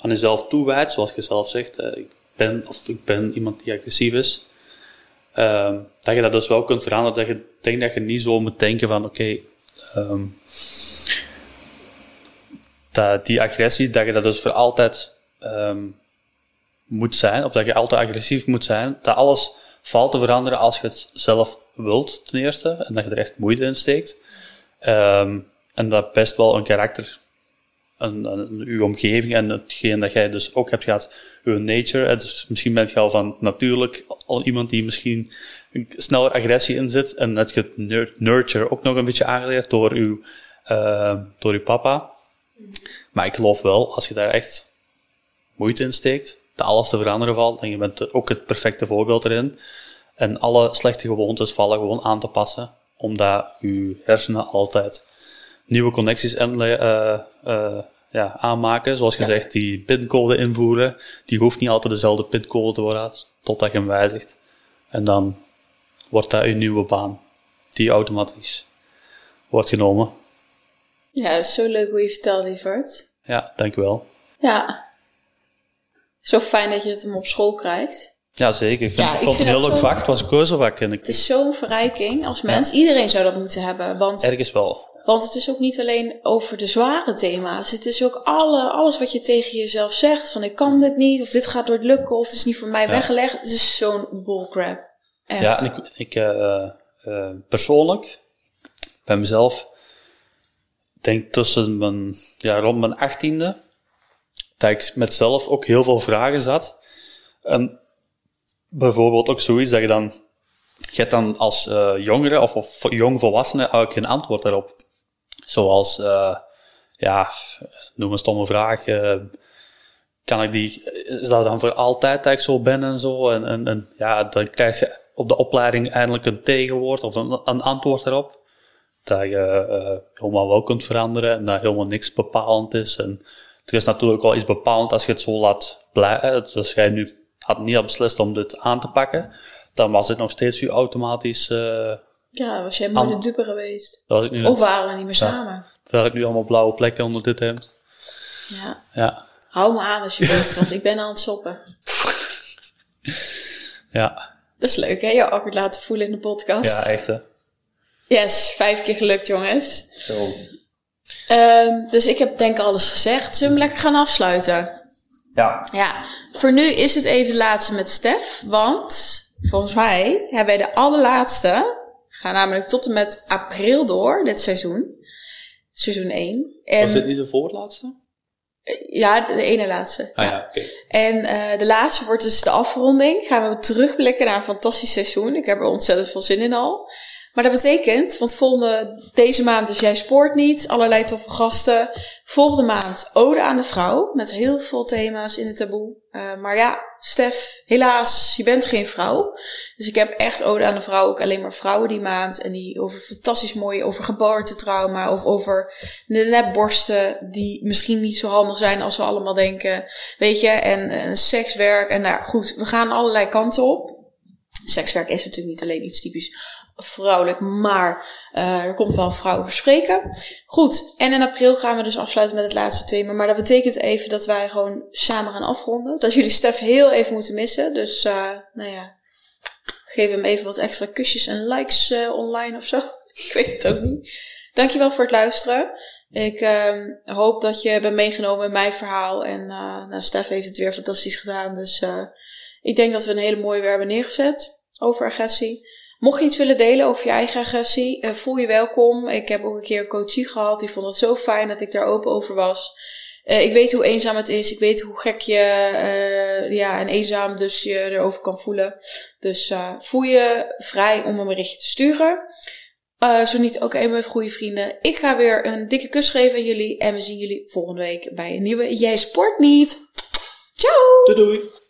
aan jezelf toewijdt, zoals je zelf zegt. ik ben of ik ben iemand die agressief is. dat je dat dus wel kunt veranderen. Dat je denkt dat je niet zo moet denken van oké, okay, um, dat die agressie, dat je dat dus voor altijd um, moet zijn, of dat je altijd agressief moet zijn, dat alles valt te veranderen als je het zelf wilt, ten eerste, en dat je er echt moeite in steekt. Um, en dat best wel een karakter, een, een, uw omgeving en hetgeen dat jij dus ook hebt gehad, uw nature. Dus misschien ben je al van natuurlijk al iemand die misschien sneller agressie inzet en dat je het nurture ook nog een beetje aangeleerd door uw, uh, door uw papa. Maar ik geloof wel, als je daar echt moeite in steekt, dat alles te veranderen valt. En je bent ook het perfecte voorbeeld erin. En alle slechte gewoontes vallen gewoon aan te passen. Omdat je hersenen altijd nieuwe connecties en, uh, uh, ja, aanmaken. Zoals gezegd, die pincode invoeren. Die hoeft niet altijd dezelfde pincode te worden, totdat je hem wijzigt. En dan wordt dat uw nieuwe baan. Die automatisch wordt genomen. Ja, het is zo leuk hoe je vertelt, lieverd. Ja, dankjewel. Ja. Zo fijn dat je het hem op school krijgt. Ja, zeker. Ik, vind, Ja, ik ik vond het een heel leuk vak. Het was een keuzevak. En ik, Het is zo'n verrijking als mens. Iedereen zou dat moeten hebben. Want, ergens wel. want het is ook niet alleen over de zware thema's. Het is ook alle, alles wat je tegen jezelf zegt. Van ik kan dit niet. Of dit gaat nooit lukken. Of het is niet voor mij Ja. weggelegd. Het is zo'n bullcrap. Echt. Ja, en ik, ik eh, eh, persoonlijk, bij mezelf, denk tussen mijn, ja, rond mijn achttiende, dat ik met zelf ook heel veel vragen zat. En bijvoorbeeld ook zoiets dat je dan, je hebt dan als eh, jongere of, jong volwassene eigenlijk geen antwoord daarop. Zoals, eh, ja, noem een stomme vraag, eh, kan ik die, is dat dan voor altijd dat ik zo ben en zo? En, en, en ja, dan krijg je op de opleiding eindelijk een tegenwoord of een, een antwoord daarop. Dat je eh, helemaal wel kunt veranderen en dat helemaal niks bepalend is. En er is natuurlijk wel iets bepalend als je het zo laat blijven. Dus als jij nu had niet had beslist om dit aan te pakken, dan was het nog steeds je automatisch. eh Ja, was jij de dupe geweest. dat was ik nu, Of waren we niet meer samen. terwijl ik nu allemaal blauwe plekken onder dit hemd. Ja. Ja, Hou me aan alsjeblieft, want ik ben aan het soppen. ja, Dat is leuk, hè? Je laten voelen in de podcast. ja, echt hè. Yes, vijf keer gelukt, jongens. Zo. Ehm, dus ik heb denk ik alles gezegd. Zullen we lekker gaan afsluiten? Ja, Ja, voor nu is het even de laatste met Stef. Want volgens mij hebben wij de allerlaatste. Gaan namelijk tot en met april door, dit seizoen. Seizoen 1. En, was dit niet de voorlaatste? Ja, de ene laatste. Ah ja. ja. En eh, de laatste wordt dus de afronding. Gaan we terugblikken naar een fantastisch seizoen. Ik heb er ontzettend veel zin in al. Maar dat betekent, want volgende, deze maand dus Jij Spoort Niet, allerlei toffe gasten. Volgende maand Ode aan de Vrouw, met heel veel thema's in het taboe. Eh, maar ja, Stef, helaas, je bent geen vrouw. Dus ik heb echt Ode aan de Vrouw, ook alleen maar vrouwen die maand. En die over fantastisch mooie, over geboortetrauma of over de nepborsten die misschien niet zo handig zijn als we allemaal denken. Weet je, en, en sekswerk. En nou goed, we gaan allerlei kanten op. Sekswerk is natuurlijk niet alleen iets typisch vrouwelijk, maar eh, er komt wel een vrouw spreken. Goed, en in april gaan we dus afsluiten met het laatste thema. Maar dat betekent even dat wij gewoon samen gaan afronden. Dat jullie Stef heel even moeten missen. Dus, eh, nou ja, geef hem even wat extra kusjes en likes eh, online of zo. Ik weet het ook niet. Dankjewel voor het luisteren. Ik ehm, hoop dat je bent meegenomen in mijn verhaal. En nou, Stef heeft het weer fantastisch gedaan. Dus ik denk dat we een hele mooie weer hebben neergezet over agressie. Mocht je iets willen delen over je eigen agressie, eh, voel je welkom. Ik heb ook een keer een coachie gehad. Die vond het zo fijn dat ik daar open over was. Eh, ik weet hoe eenzaam het is. Ik weet hoe gek je eh, ja, en eenzaam dus je erover kan voelen. Dus voel je vrij om een berichtje te sturen. Zo niet ook even goede vrienden. Ik ga weer een dikke kus geven aan jullie. En we zien jullie volgende week bij een nieuwe Jij Sport Niet. Ciao! Doei doei.